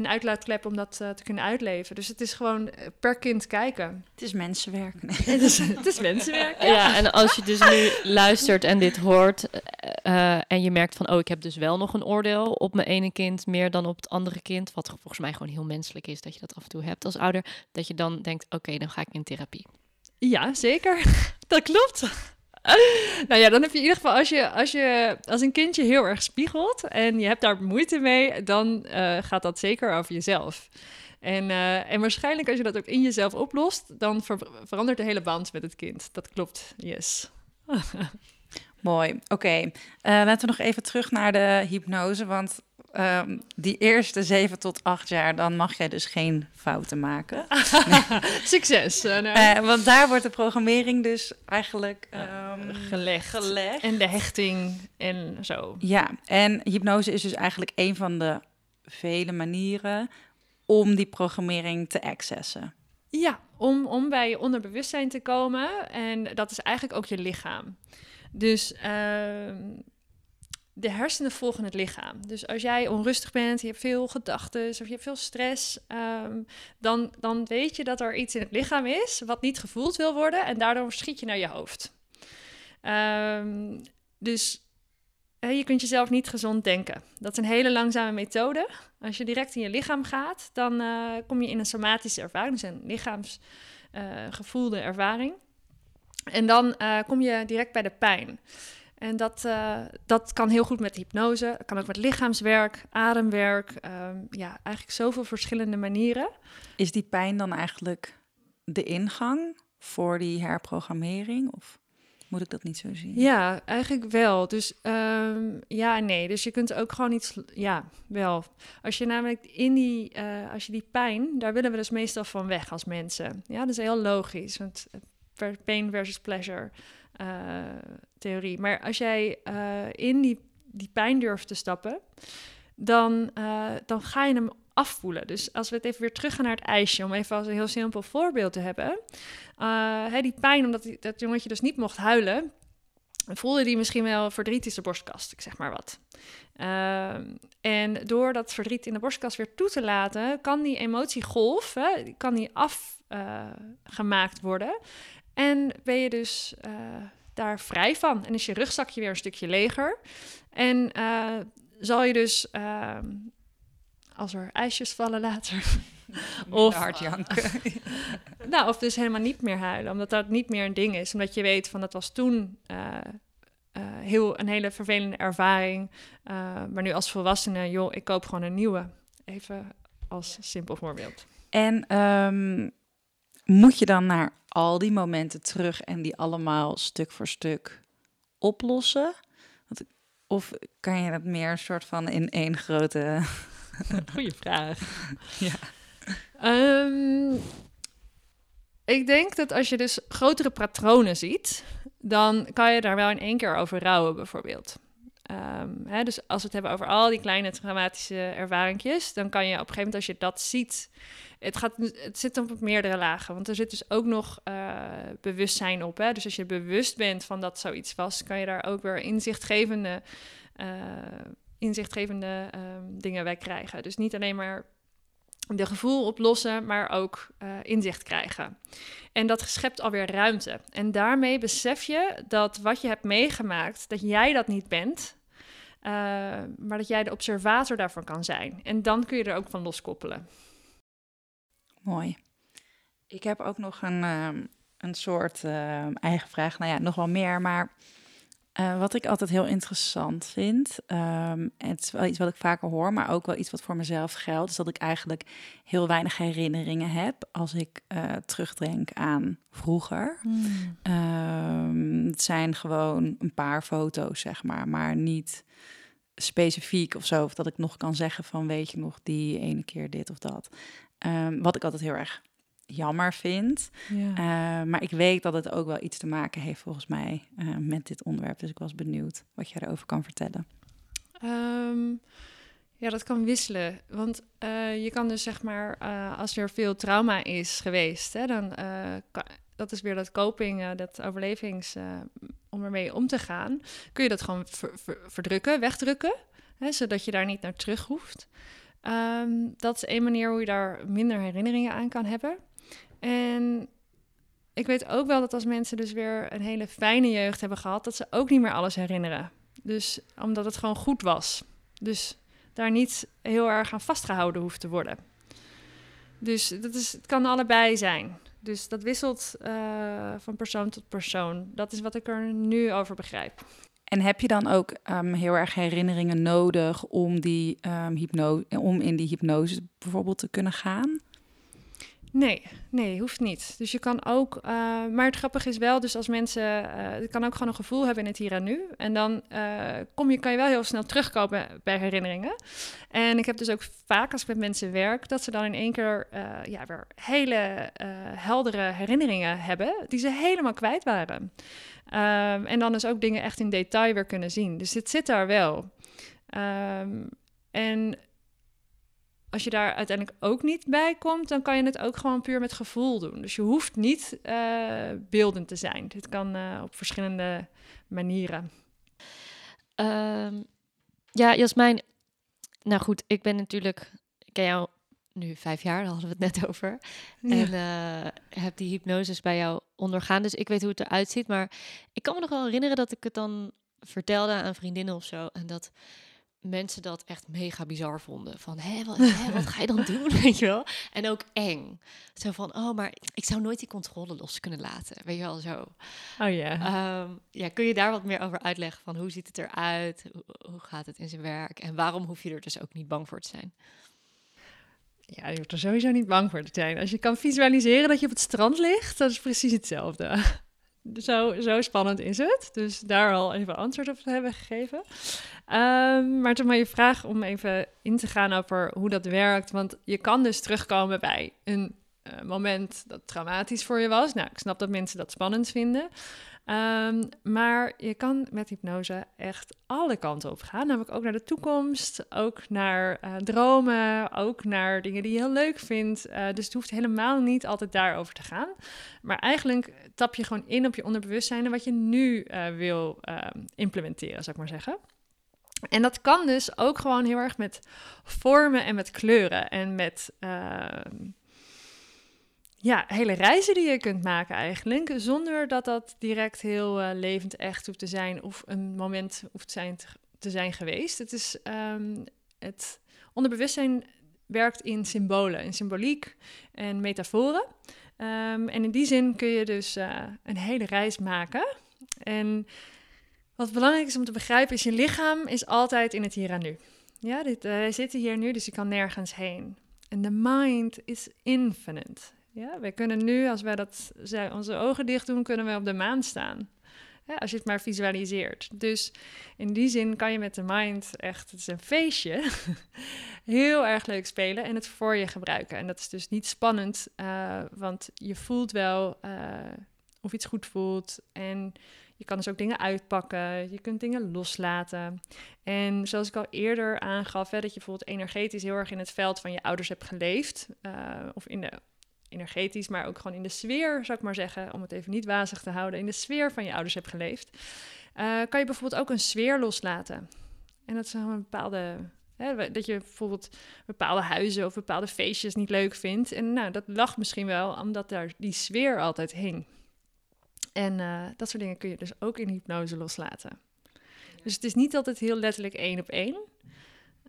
een uitlaatklep om dat uh, te kunnen uitleven. Dus het is gewoon eh, per kind kijken. Het is mensenwerk. *laughs* het, is, het is mensenwerk. Ja. ja. en als je dus nu luistert en dit hoort uh, en je merkt van, oh, ik heb dus wel nog een oordeel op mijn ene kind meer dan op het andere kind, wat volgens mij gewoon heel menselijk is dat je dat af en toe hebt als ouder, dat je dan denkt, oké, dan ga ik in therapie. Ja, zeker. *laughs* dat klopt. *laughs* nou ja, dan heb je in ieder geval, als je, als je als een kindje heel erg spiegelt en je hebt daar moeite mee, dan uh, gaat dat zeker over jezelf. En, uh, en waarschijnlijk als je dat ook in jezelf oplost, dan ver verandert de hele band met het kind. Dat klopt, yes. *laughs* Mooi, oké. Uh, laten we nog even terug naar de hypnose, want Um, die eerste zeven tot acht jaar, dan mag jij dus geen fouten maken. *laughs* Succes. Uh, uh, want daar wordt de programmering dus eigenlijk um, gelegd. gelegd. En de hechting en zo. Ja, en hypnose is dus eigenlijk een van de vele manieren om die programmering te accessen. Ja, om, om bij je onderbewustzijn te komen. En dat is eigenlijk ook je lichaam. Dus uh, de hersenen volgen het lichaam. Dus als jij onrustig bent, je hebt veel gedachten of je hebt veel stress, um, dan, dan weet je dat er iets in het lichaam is wat niet gevoeld wil worden en daardoor schiet je naar je hoofd. Um, dus je kunt jezelf niet gezond denken. Dat is een hele langzame methode. Als je direct in je lichaam gaat, dan uh, kom je in een somatische ervaring, dus een lichaamsgevoelde uh, ervaring. En dan uh, kom je direct bij de pijn. En dat, uh, dat kan heel goed met hypnose, kan ook met lichaamswerk, ademwerk. Um, ja, eigenlijk zoveel verschillende manieren. Is die pijn dan eigenlijk de ingang voor die herprogrammering? Of moet ik dat niet zo zien? Ja, eigenlijk wel. Dus um, ja en nee. Dus je kunt ook gewoon iets... Ja, wel. Als je namelijk in die... Uh, als je die pijn... Daar willen we dus meestal van weg als mensen. Ja, dat is heel logisch. Want pain versus pleasure theorie. Maar als jij uh, in die, die pijn durft te stappen... Dan, dan ga je hem afvoelen. Dus als we het even weer terug gaan naar het ijsje, om even als een heel simpel voorbeeld te hebben. Die pijn, omdat die, dat jongetje dus niet mocht huilen, voelde die misschien wel verdriet in de borstkast, ik zeg maar wat. Uh, en door dat verdriet in de borstkast weer toe te laten, kan die emotiegolf, hè, kan die afgemaakt worden. En ben je dus uh, daar vrij van. En is je rugzakje weer een stukje leger. En uh, zal je dus ehm, als er ijsjes vallen later. of hard janken. *laughs* nou, of dus helemaal niet meer huilen, omdat dat niet meer een ding is. Omdat je weet van dat was toen uh, heel, een hele vervelende ervaring. Uh, maar nu als volwassene, joh, ik koop gewoon een nieuwe. Even als simpel voorbeeld. En um, moet je dan naar al die momenten terug en die allemaal stuk voor stuk oplossen? Of kan je dat meer een soort van in één grote *laughs* Goeie vraag. *laughs* ja. Um, ik denk dat als je dus grotere patronen ziet, dan kan je daar wel in één keer over rouwen, bijvoorbeeld. Um, hè, dus als we het hebben over al die kleine traumatische ervaringjes, dan kan je op een gegeven moment als je dat ziet, het, gaat, het zit op meerdere lagen, want er zit dus ook nog uh, bewustzijn op. Hè? Dus als je bewust bent van dat zoiets was, kan je daar ook weer inzichtgevende uh, inzichtgevende um, dingen wij krijgen. Dus niet alleen maar de gevoel oplossen, maar ook uh, inzicht krijgen. En dat schept alweer ruimte. En daarmee besef je dat wat je hebt meegemaakt, dat jij dat niet bent, uh, maar dat jij de observator daarvan kan zijn. En dan kun je er ook van loskoppelen. Mooi. Ik heb ook nog een, um, een soort uh, eigen vraag. Nou ja, nog wel meer, maar uh, wat ik altijd heel interessant vind, um, het is wel iets wat ik vaker hoor, maar ook wel iets wat voor mezelf geldt, is dat ik eigenlijk heel weinig herinneringen heb als ik uh, terugdenk aan vroeger. Mm. Um, het zijn gewoon een paar foto's, zeg maar, maar niet specifiek of zo, of dat ik nog kan zeggen van weet je nog die ene keer dit of dat. Um, wat ik altijd heel erg jammer vind. Ja. Uh, maar ik weet dat het ook wel iets te maken heeft volgens mij uh, met dit onderwerp. Dus ik was benieuwd wat je erover kan vertellen. Um, ja, dat kan wisselen. Want uh, je kan dus zeg maar, als er veel trauma is geweest, hè, dan kan, dat is weer dat coping, dat overlevings, om ermee om te gaan, kun je dat gewoon ver, ver, verdrukken, wegdrukken, hè, zodat je daar niet naar terug hoeft. Um, dat is één manier hoe je daar minder herinneringen aan kan hebben. En ik weet ook wel dat als mensen dus weer een hele fijne jeugd hebben gehad, dat ze ook niet meer alles herinneren. Dus omdat het gewoon goed was. Dus daar niet heel erg aan vastgehouden hoeft te worden. Dus dat is, het kan allebei zijn. Dus dat wisselt uh, van persoon tot persoon. Dat is wat ik er nu over begrijp. En heb je dan ook um, heel erg herinneringen nodig om, die, um, hypno om in die hypnose bijvoorbeeld te kunnen gaan? Nee, nee, hoeft niet. Dus je kan ook, uh, maar het grappige is wel, dus als mensen, uh, je kan ook gewoon een gevoel hebben in het hier en nu. En dan uh, kom je, kan je wel heel snel terugkomen bij herinneringen. En ik heb dus ook vaak als ik met mensen werk, dat ze dan in één keer ja, weer hele heldere herinneringen hebben, die ze helemaal kwijt waren. Um, en dan dus ook dingen echt in detail weer kunnen zien. Dus het zit daar wel. Um, en als je daar uiteindelijk ook niet bij komt, dan kan je het ook gewoon puur met gevoel doen. Dus je hoeft niet uh, beeldend te zijn. Dit kan uh, op verschillende manieren. Um, ja, Jasmijn. Nou goed, ik ben natuurlijk. Ik ken jou nu vijf jaar, daar hadden we het net over. Ja. En uh, heb die hypnoses bij jou ondergaan. Dus ik weet hoe het eruit ziet. Maar ik kan me nog wel herinneren dat ik het dan vertelde aan vriendinnen of zo. En dat mensen dat echt mega bizar vonden. Van, hé, wat, hè, wat ga je dan doen, *laughs* weet je wel? En ook eng. Zo van, oh, maar ik zou nooit die controle los kunnen laten, weet je wel, zo. Oh ja. Ehm, ja, kun je daar wat meer over uitleggen? Van hoe ziet het eruit? Hoe, hoe gaat het in zijn werk? En waarom hoef je er dus ook niet bang voor te zijn? Ja, je hoeft er sowieso niet bang voor te zijn. Als je kan visualiseren dat je op het strand ligt, dat is precies hetzelfde. Zo, zo spannend is het. Dus daar al even antwoord op hebben gegeven. Um, maar toen maar je vraag om even in te gaan over hoe dat werkt. Want je kan dus terugkomen bij een uh, moment dat traumatisch voor je was. Nou, ik snap dat mensen dat spannend vinden. Um, maar je kan met hypnose echt alle kanten op gaan. Namelijk ook naar de toekomst, ook naar uh, dromen, ook naar dingen die je heel leuk vindt. Uh, dus het hoeft helemaal niet altijd daarover te gaan. Maar eigenlijk tap je gewoon in op je onderbewustzijn en wat je nu uh, wil implementeren, zou ik maar zeggen. En dat kan dus ook gewoon heel erg met vormen en met kleuren en met ja, hele reizen die je kunt maken eigenlijk. Zonder dat dat direct heel uh, levend echt hoeft te zijn of een moment hoeft zijn te, zijn geweest. Het is um, het onderbewustzijn werkt in symbolen, in symboliek en metaforen. Um, en in die zin kun je dus uh, een hele reis maken. En wat belangrijk is om te begrijpen is, je lichaam is altijd in het hier en nu. Ja, dit, uh, wij zitten hier nu, dus je kan nergens heen. En de mind is infinite. Ja, we kunnen nu, als wij dat, onze ogen dicht doen, kunnen we op de maan staan. Als je het maar visualiseert. Dus in die zin kan je met de mind echt, het is een feestje, *laughs* heel erg leuk spelen en het voor je gebruiken. En dat is dus niet spannend, uh, want je voelt wel uh, of iets goed voelt. En je kan dus ook dingen uitpakken, je kunt dingen loslaten. En zoals ik al eerder aangaf, hè, dat je bijvoorbeeld energetisch heel erg in het veld van je ouders hebt geleefd, uh, of in de energetisch, maar ook gewoon in de sfeer, zou ik maar zeggen, om het even niet wazig te houden, in de sfeer van je ouders hebt geleefd, uh, kan je bijvoorbeeld ook een sfeer loslaten. En dat is een bepaalde. Hè, dat je bijvoorbeeld bepaalde huizen of bepaalde feestjes niet leuk vindt. En nou, dat lag misschien wel omdat daar die sfeer altijd hing. En uh, dat soort dingen kun je dus ook in hypnose loslaten. Dus het is niet altijd heel letterlijk één op één.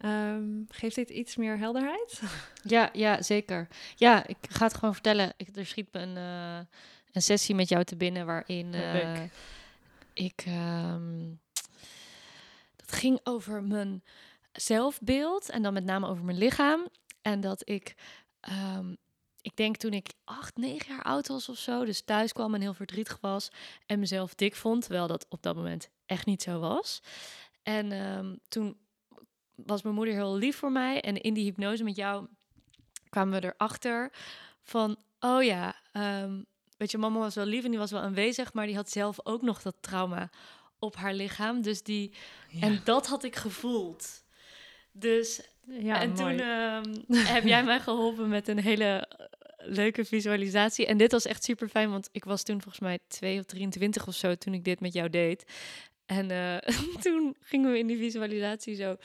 Um, geeft dit iets meer helderheid? *laughs* Ja, ja, zeker. Ja, ik ga het gewoon vertellen. Ik, er schiet me een, uh, een sessie met jou te binnen waarin uh, ik... Um, dat ging over mijn zelfbeeld en dan met name over mijn lichaam. En dat ik... Um, ik denk toen ik acht, negen jaar oud was of zo, dus thuis kwam en heel verdrietig was en mezelf dik vond, terwijl dat op dat moment echt niet zo was. En um, toen was mijn moeder heel lief voor mij. En in die hypnose met jou kwamen we erachter van, oh ja, um, weet je, mama was wel lief en die was wel aanwezig, maar die had zelf ook nog dat trauma op haar lichaam. Dus die, ja. en dat had ik gevoeld. Dus, ja, en mooi. toen um, *laughs* heb jij mij geholpen met een hele leuke visualisatie. En dit was echt super fijn, want ik was toen volgens mij 2 of 23 of zo toen ik dit met jou deed. En uh, *laughs* toen gingen we in die visualisatie zo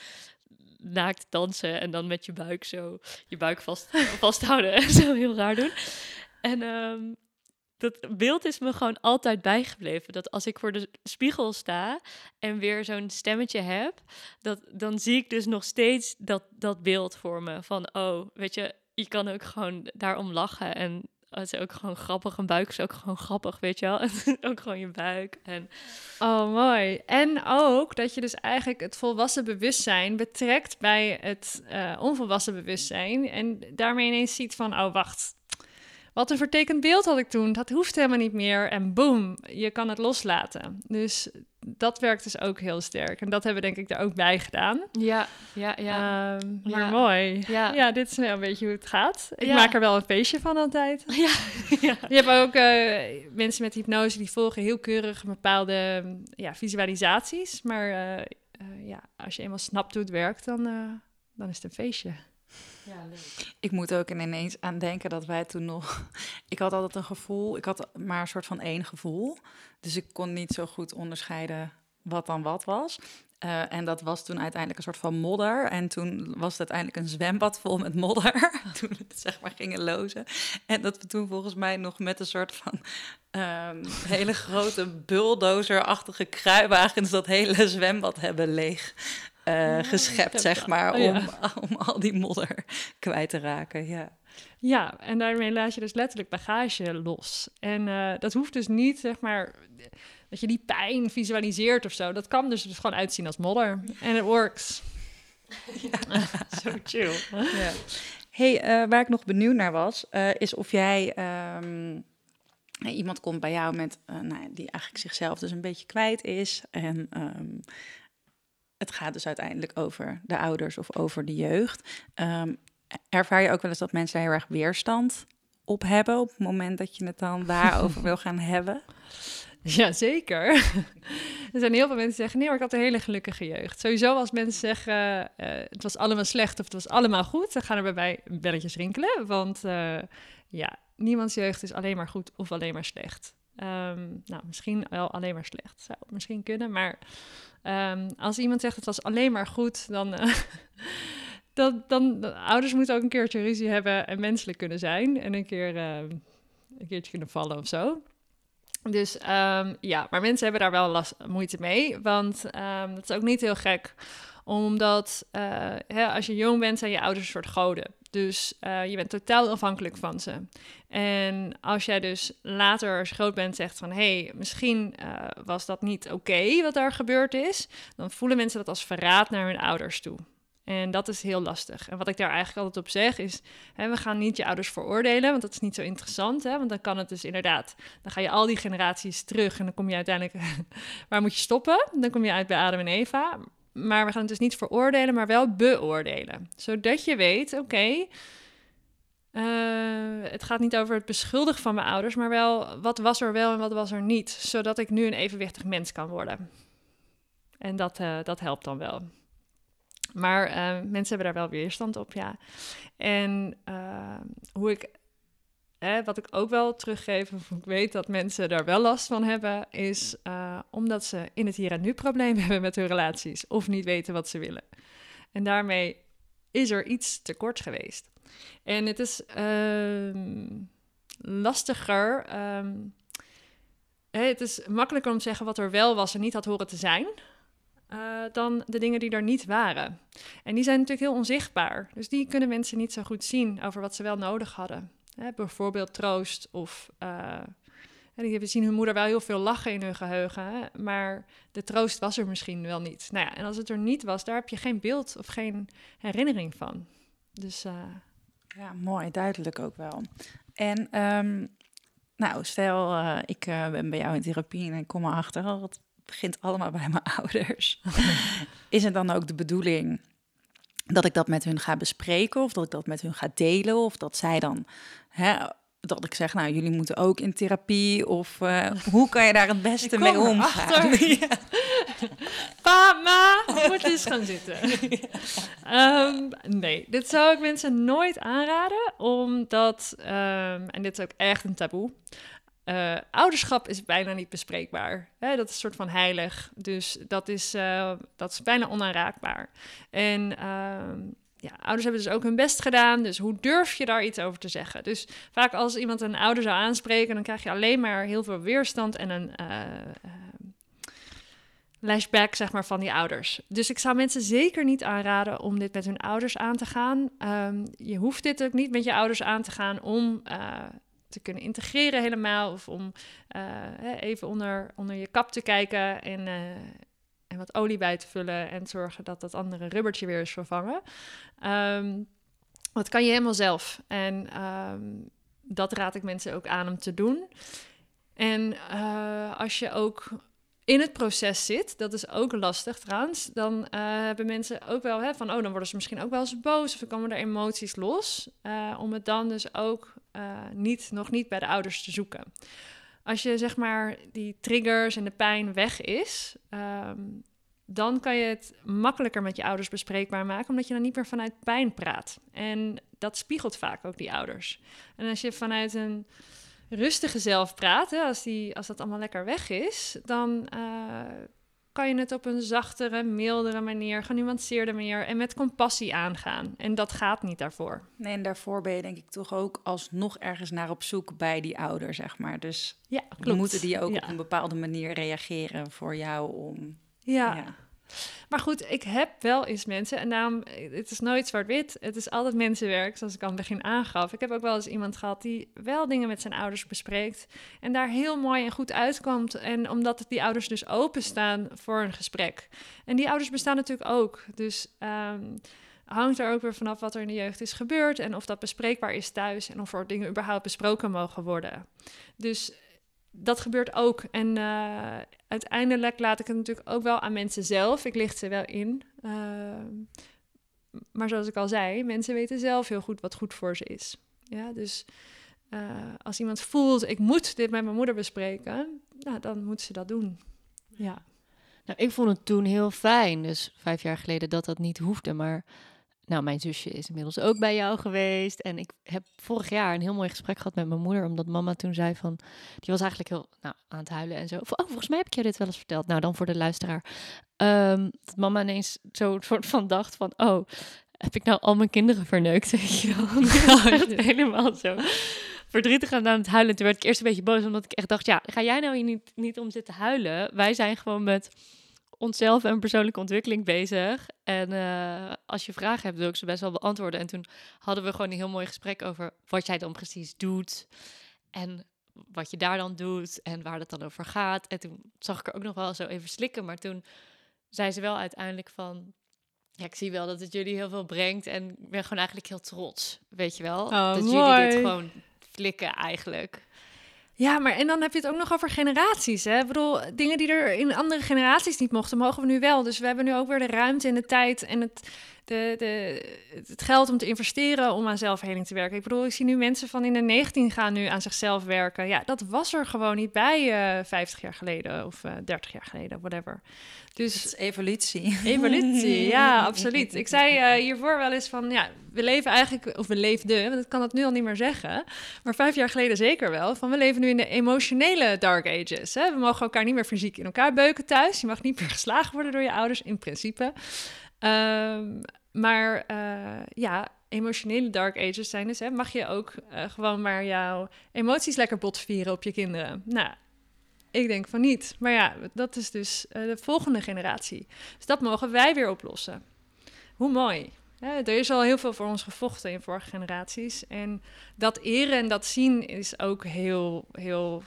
naakt dansen en dan met je buik zo je buik vast, *laughs* vasthouden en zo heel raar doen. En um, dat beeld is me gewoon altijd bijgebleven. Dat als ik voor de spiegel sta en weer zo'n stemmetje heb, dat, dan zie ik dus nog steeds dat, dat beeld voor me. Van, oh, weet je, je kan ook gewoon daarom lachen. En het is ook gewoon grappig. Een buik is ook gewoon grappig, weet je wel. *laughs* ook gewoon je buik. En... Oh, mooi. En ook dat je dus eigenlijk het volwassen bewustzijn betrekt bij het uh, onvolwassen bewustzijn. En daarmee ineens ziet van, oh, wacht. Wat een vertekend beeld had ik toen. Dat hoeft helemaal niet meer. En boom, je kan het loslaten. Dus dat werkt dus ook heel sterk. En dat hebben we denk ik daar ook bij gedaan. Ja, ja, ja. Um, maar ja. mooi. Ja. ja, dit is wel een beetje hoe het gaat. Ik ja. maak er wel een feestje van altijd. *laughs* Ja. ja. Je hebt ook uh, mensen met hypnose die volgen heel keurig bepaalde ja, visualisaties. Maar uh, uh, ja, als je eenmaal snapt hoe het werkt, dan, dan is het een feestje. Leuk. Ik moet ook ineens aan denken dat wij toen nog... *laughs* Ik had altijd een gevoel, ik had maar een soort van één gevoel. Dus ik kon niet zo goed onderscheiden wat dan wat was. Uh, en dat was toen uiteindelijk een soort van modder. En toen was het uiteindelijk een zwembad vol met modder. *laughs* toen het zeg maar gingen lozen. En dat we toen volgens mij nog met een soort van um, hele grote bulldozer-achtige kruiwagens dat hele zwembad hebben leeg uh, geschept, zeg maar, Oh, ja. om, *laughs* om al die modder kwijt te raken. Ja. Ja, en daarmee laat je dus letterlijk bagage los. En eh, dat hoeft dus niet, zeg maar, dat je die pijn visualiseert of zo. Dat kan dus, dus gewoon uitzien als modder. En het works. *laughs* Zo chill. Ja. Hey, eh, waar ik nog benieuwd naar was, eh, is of jij ehm, iemand komt bij jou met, eh, nou, ja, die eigenlijk zichzelf dus een beetje kwijt is. En ehm, het gaat dus uiteindelijk over de ouders of over de jeugd. Ehm, ervaar je ook wel eens dat mensen heel erg weerstand op hebben op het moment dat je het dan daarover *laughs* wil gaan hebben? Ja, zeker. *laughs* er zijn heel veel mensen die zeggen, nee, maar ik had een hele gelukkige jeugd. Sowieso als mensen zeggen, eh, het was allemaal slecht of het was allemaal goed, dan gaan er bij mij belletjes rinkelen. Want eh, ja, niemands jeugd is alleen maar goed of alleen maar slecht. Ehm, nou, misschien wel alleen maar slecht. Zou misschien kunnen, maar ehm, als iemand zegt het was alleen maar goed, dan... eh, *laughs* dan, dan, ouders moeten ook een keertje ruzie hebben en menselijk kunnen zijn. En een keer eh, een keertje kunnen vallen of zo. Dus ehm, ja, maar mensen hebben daar wel last, moeite mee. Want ehm, dat is ook niet heel gek. Omdat eh, hè, als je jong bent, zijn je ouders een soort goden. Dus eh, je bent totaal afhankelijk van ze. En als jij dus later, als groot bent, zegt van... hé, hey, misschien eh, was dat niet oké wat daar gebeurd is... dan voelen mensen dat als verraad naar hun ouders toe. En dat is heel lastig. En wat ik daar eigenlijk altijd op zeg is... Hè, we gaan niet je ouders veroordelen, want dat is niet zo interessant. Hè? Want dan kan het dus inderdaad... dan ga je al die generaties terug... en dan kom je uiteindelijk... *laughs* waar moet je stoppen? Dan kom je uit bij Adam en Eva. Maar we gaan het dus niet veroordelen, maar wel beoordelen. Zodat je weet, oké... eh, het gaat niet over het beschuldigen van mijn ouders, maar wel wat was er wel en wat was er niet. Zodat ik nu een evenwichtig mens kan worden. En dat, eh, dat helpt dan wel. Maar eh, mensen hebben daar wel weerstand op, ja. En hoe ik, wat ik ook wel teruggeef, of ik weet dat mensen daar wel last van hebben, is eh, omdat ze in het hier en nu probleem *laughs* hebben met hun relaties of niet weten wat ze willen. En daarmee is er iets tekort geweest. En het is ehm, lastiger. ehm, het is makkelijker om te zeggen wat er wel was en niet had horen te zijn. eh, dan de dingen die er niet waren. En die zijn natuurlijk heel onzichtbaar. Dus die kunnen mensen niet zo goed zien over wat ze wel nodig hadden. Bijvoorbeeld troost of... hè, die zien hun moeder wel heel veel lachen in hun geheugen, maar de troost was er misschien wel niet. Nou ja, en als het er niet was, daar heb je geen beeld of geen herinnering van. Dus eh, Ja, mooi, duidelijk ook wel. En ehm, nou, stel eh, ik ben bij jou in therapie en ik kom erachter, oh, het begint allemaal bij mijn *laughs* ouders. Is het dan ook de bedoeling dat ik dat met hun ga bespreken of dat ik dat met hun ga delen of dat zij dan, hè, dat ik zeg, nou jullie moeten ook in therapie of eh, hoe kan je daar het beste *laughs* mee omgaan? *laughs* Ja. Pa, ma, moet eens gaan zitten. *laughs* Ehm, nee, dit zou ik mensen nooit aanraden, omdat, ehm, en dit is ook echt een taboe, eh, ouderschap is bijna niet bespreekbaar. Hè, dat is een soort van heilig, dus dat is, eh, dat is bijna onaanraakbaar. En ehm, ja, ouders hebben dus ook hun best gedaan, dus hoe durf je daar iets over te zeggen? Dus vaak als iemand een ouder zou aanspreken, dan krijg je alleen maar heel veel weerstand en een... eh, flashback zeg maar, van die ouders. Dus ik zou mensen zeker niet aanraden om dit met hun ouders aan te gaan. Ehm, je hoeft dit ook niet met je ouders aan te gaan om te kunnen integreren helemaal. Of om eh, even onder, onder je kap te kijken en, eh, en wat olie bij te vullen. En zorgen dat dat andere rubbertje weer is vervangen. Ehm, dat kan je helemaal zelf. En ehm, dat raad ik mensen ook aan om te doen. En eh, als je ook in het proces zit, dat is ook lastig trouwens, dan eh, hebben mensen ook wel hè, van, oh, dan worden ze misschien ook wel eens boos of dan komen er emoties los, eh, om het dan dus ook eh, niet, nog niet bij de ouders te zoeken. Als je zeg maar die triggers en de pijn weg is, ehm, dan kan je het makkelijker met je ouders bespreekbaar maken, omdat je dan niet meer vanuit pijn praat. En dat spiegelt vaak ook die ouders. En als je vanuit een rustige zelf praat, hè, als, die, als dat allemaal lekker weg is, dan eh, kan je het op een zachtere, mildere manier, genuanceerde manier en met compassie aangaan. En dat gaat niet daarvoor. Nee, en daarvoor ben je denk ik toch ook alsnog ergens naar op zoek bij die ouder, zeg maar. Dus Ja, klopt. moeten die ook ja. op een bepaalde manier reageren voor jou om... Ja. ja. Maar goed, ik heb wel eens mensen, en daarom, het is nooit zwart-wit, het is altijd mensenwerk, zoals ik aan het begin aangaf. Ik heb ook wel eens iemand gehad die wel dingen met zijn ouders bespreekt en daar heel mooi en goed uitkomt. En omdat die ouders dus openstaan voor een gesprek. En die ouders bestaan natuurlijk ook, dus... Um, hangt er ook weer vanaf wat er in de jeugd is gebeurd en of dat bespreekbaar is thuis en of er dingen überhaupt besproken mogen worden. Dus dat gebeurt ook. En uh, uiteindelijk laat ik het natuurlijk ook wel aan mensen zelf. Ik licht ze wel in. Uh, maar zoals ik al zei, mensen weten zelf heel goed wat goed voor ze is. Ja, dus uh, als iemand voelt, ik moet dit met mijn moeder bespreken, nou, dan moet ze dat doen. Ja. Nou, ik vond het toen heel fijn, dus vijf jaar geleden, dat dat niet hoefde. Maar nou, mijn zusje is inmiddels ook bij jou geweest. En ik heb vorig jaar een heel mooi gesprek gehad met mijn moeder. Omdat mama toen zei van... Die was eigenlijk heel nou, aan het huilen en zo. Oh, volgens mij heb ik je dit wel eens verteld. Nou, dan voor de luisteraar. Um, dat mama ineens zo soort van dacht van... Oh, heb ik nou al mijn kinderen verneukt? *laughs* Weet je wel? helemaal zo verdrietig aan het huilen. Toen werd ik eerst een beetje boos. Omdat ik echt dacht... Ja, ga jij nou hier niet, niet om zitten huilen? Wij zijn gewoon met onszelf en persoonlijke ontwikkeling bezig. En uh, als je vragen hebt, wil ik ze best wel beantwoorden. En toen hadden we gewoon een heel mooi gesprek over wat jij dan precies doet. En wat je daar dan doet en waar het dan over gaat. En toen zag ik er ook nog wel zo even slikken. Maar toen zei ze wel uiteindelijk van... Ja, ik zie wel dat het jullie heel veel brengt. En ik ben gewoon eigenlijk heel trots, weet je wel. Oh, dat mooi. jullie dit gewoon flikken eigenlijk. Ja, maar en dan heb je het ook nog over generaties. Hè? Ik bedoel, dingen die er in andere generaties niet mochten, mogen we nu wel. Dus we hebben nu ook weer de ruimte en de tijd en het, de, de, het geld om te investeren om aan zelfheling te werken. Ik bedoel, ik zie nu mensen van in de 19 gaan nu aan zichzelf werken. Ja, dat was er gewoon niet bij uh, 50 jaar geleden of uh, 30 jaar geleden, whatever. Dus het is evolutie. Evolutie, ja, *laughs* absoluut. Ik zei uh, hiervoor wel eens van, ja, we leven eigenlijk, of we leefden, want ik kan het nu al niet meer zeggen, maar vijf jaar geleden zeker wel, van we leven nu in de emotionele dark ages. Hè? We mogen elkaar niet meer fysiek in elkaar beuken thuis. Je mag niet meer *laughs* geslagen worden door je ouders, in principe. Um, maar uh, ja, emotionele dark ages zijn dus, hè, mag je ook uh, gewoon maar jouw emoties lekker botvieren op je kinderen. Nou, ik denk van niet. Maar ja, dat is dus uh, de volgende generatie. Dus dat mogen wij weer oplossen. Hoe mooi. Er is al heel veel voor ons gevochten in vorige generaties. En dat eren en dat zien is ook heel, heel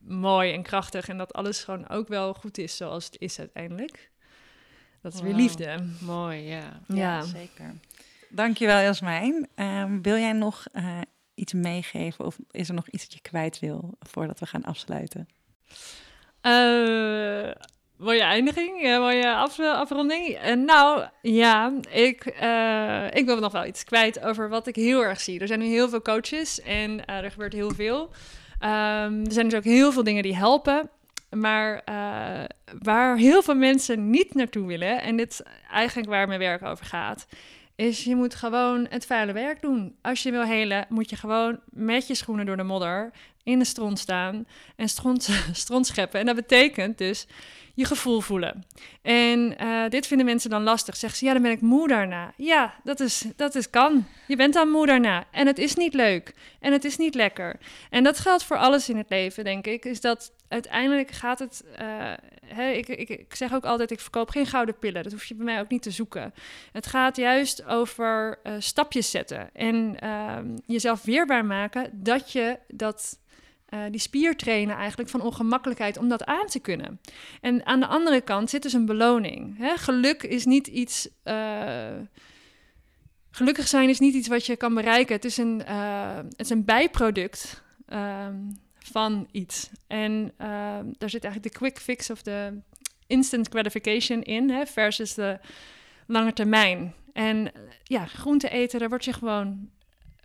mooi en krachtig. En dat alles gewoon ook wel goed is zoals het is uiteindelijk. Dat is wow. weer liefde. Mooi, ja. Ja, ja zeker. Dankjewel, Jasmijn. Um, wil jij nog uh, iets meegeven of is er nog iets dat je kwijt wil voordat we gaan afsluiten? Uh, mooie eindiging, ja, mooie af, afronding. Uh, nou, ja, ik, ik wil nog wel iets kwijt over wat ik heel erg zie. Er zijn nu heel veel coaches en er gebeurt heel veel. Um, er zijn dus ook heel veel dingen die helpen. Maar uh, waar heel veel mensen niet naartoe willen, en dit is eigenlijk waar mijn werk over gaat, is je moet gewoon het vuile werk doen. Als je wil helen, moet je gewoon met je schoenen door de modder in de stront staan en stront, *laughs* stront scheppen. En dat betekent dus je gevoel voelen. En uh, dit vinden mensen dan lastig. Zeggen ze, ja, dan ben ik moe daarna. Ja, dat is, dat is kan. Je bent dan moe daarna. En het is niet leuk. En het is niet lekker. En dat geldt voor alles in het leven, denk ik. Is dat uiteindelijk gaat het... Uh, hè, ik, ik, ik zeg ook altijd, ik verkoop geen gouden pillen. Dat hoef je bij mij ook niet te zoeken. Het gaat juist over uh, stapjes zetten. En ehm, jezelf weerbaar maken dat je dat uh, die spier trainen eigenlijk van ongemakkelijkheid om dat aan te kunnen. En aan de andere kant zit dus een beloning. Hè? Geluk is niet iets. Gelukkig zijn is niet iets wat je kan bereiken. Het is een, het is een bijproduct van iets. En daar zit eigenlijk de quick fix of de instant gratification in, hè, versus de lange termijn. En ja, groente eten, daar word je gewoon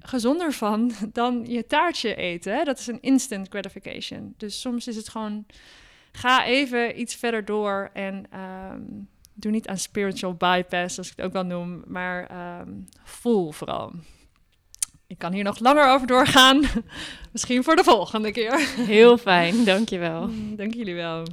gezonder van *laughs* dan je taartje eten. Hè? Dat is een instant gratification. Dus soms is het gewoon, ga even iets verder door en um, doe niet aan spiritual bypass, als ik het ook wel noem, maar um, voel vooral. Ik kan hier nog langer over doorgaan. *laughs* Misschien voor de volgende keer. Heel fijn, dankjewel. Dank jullie wel.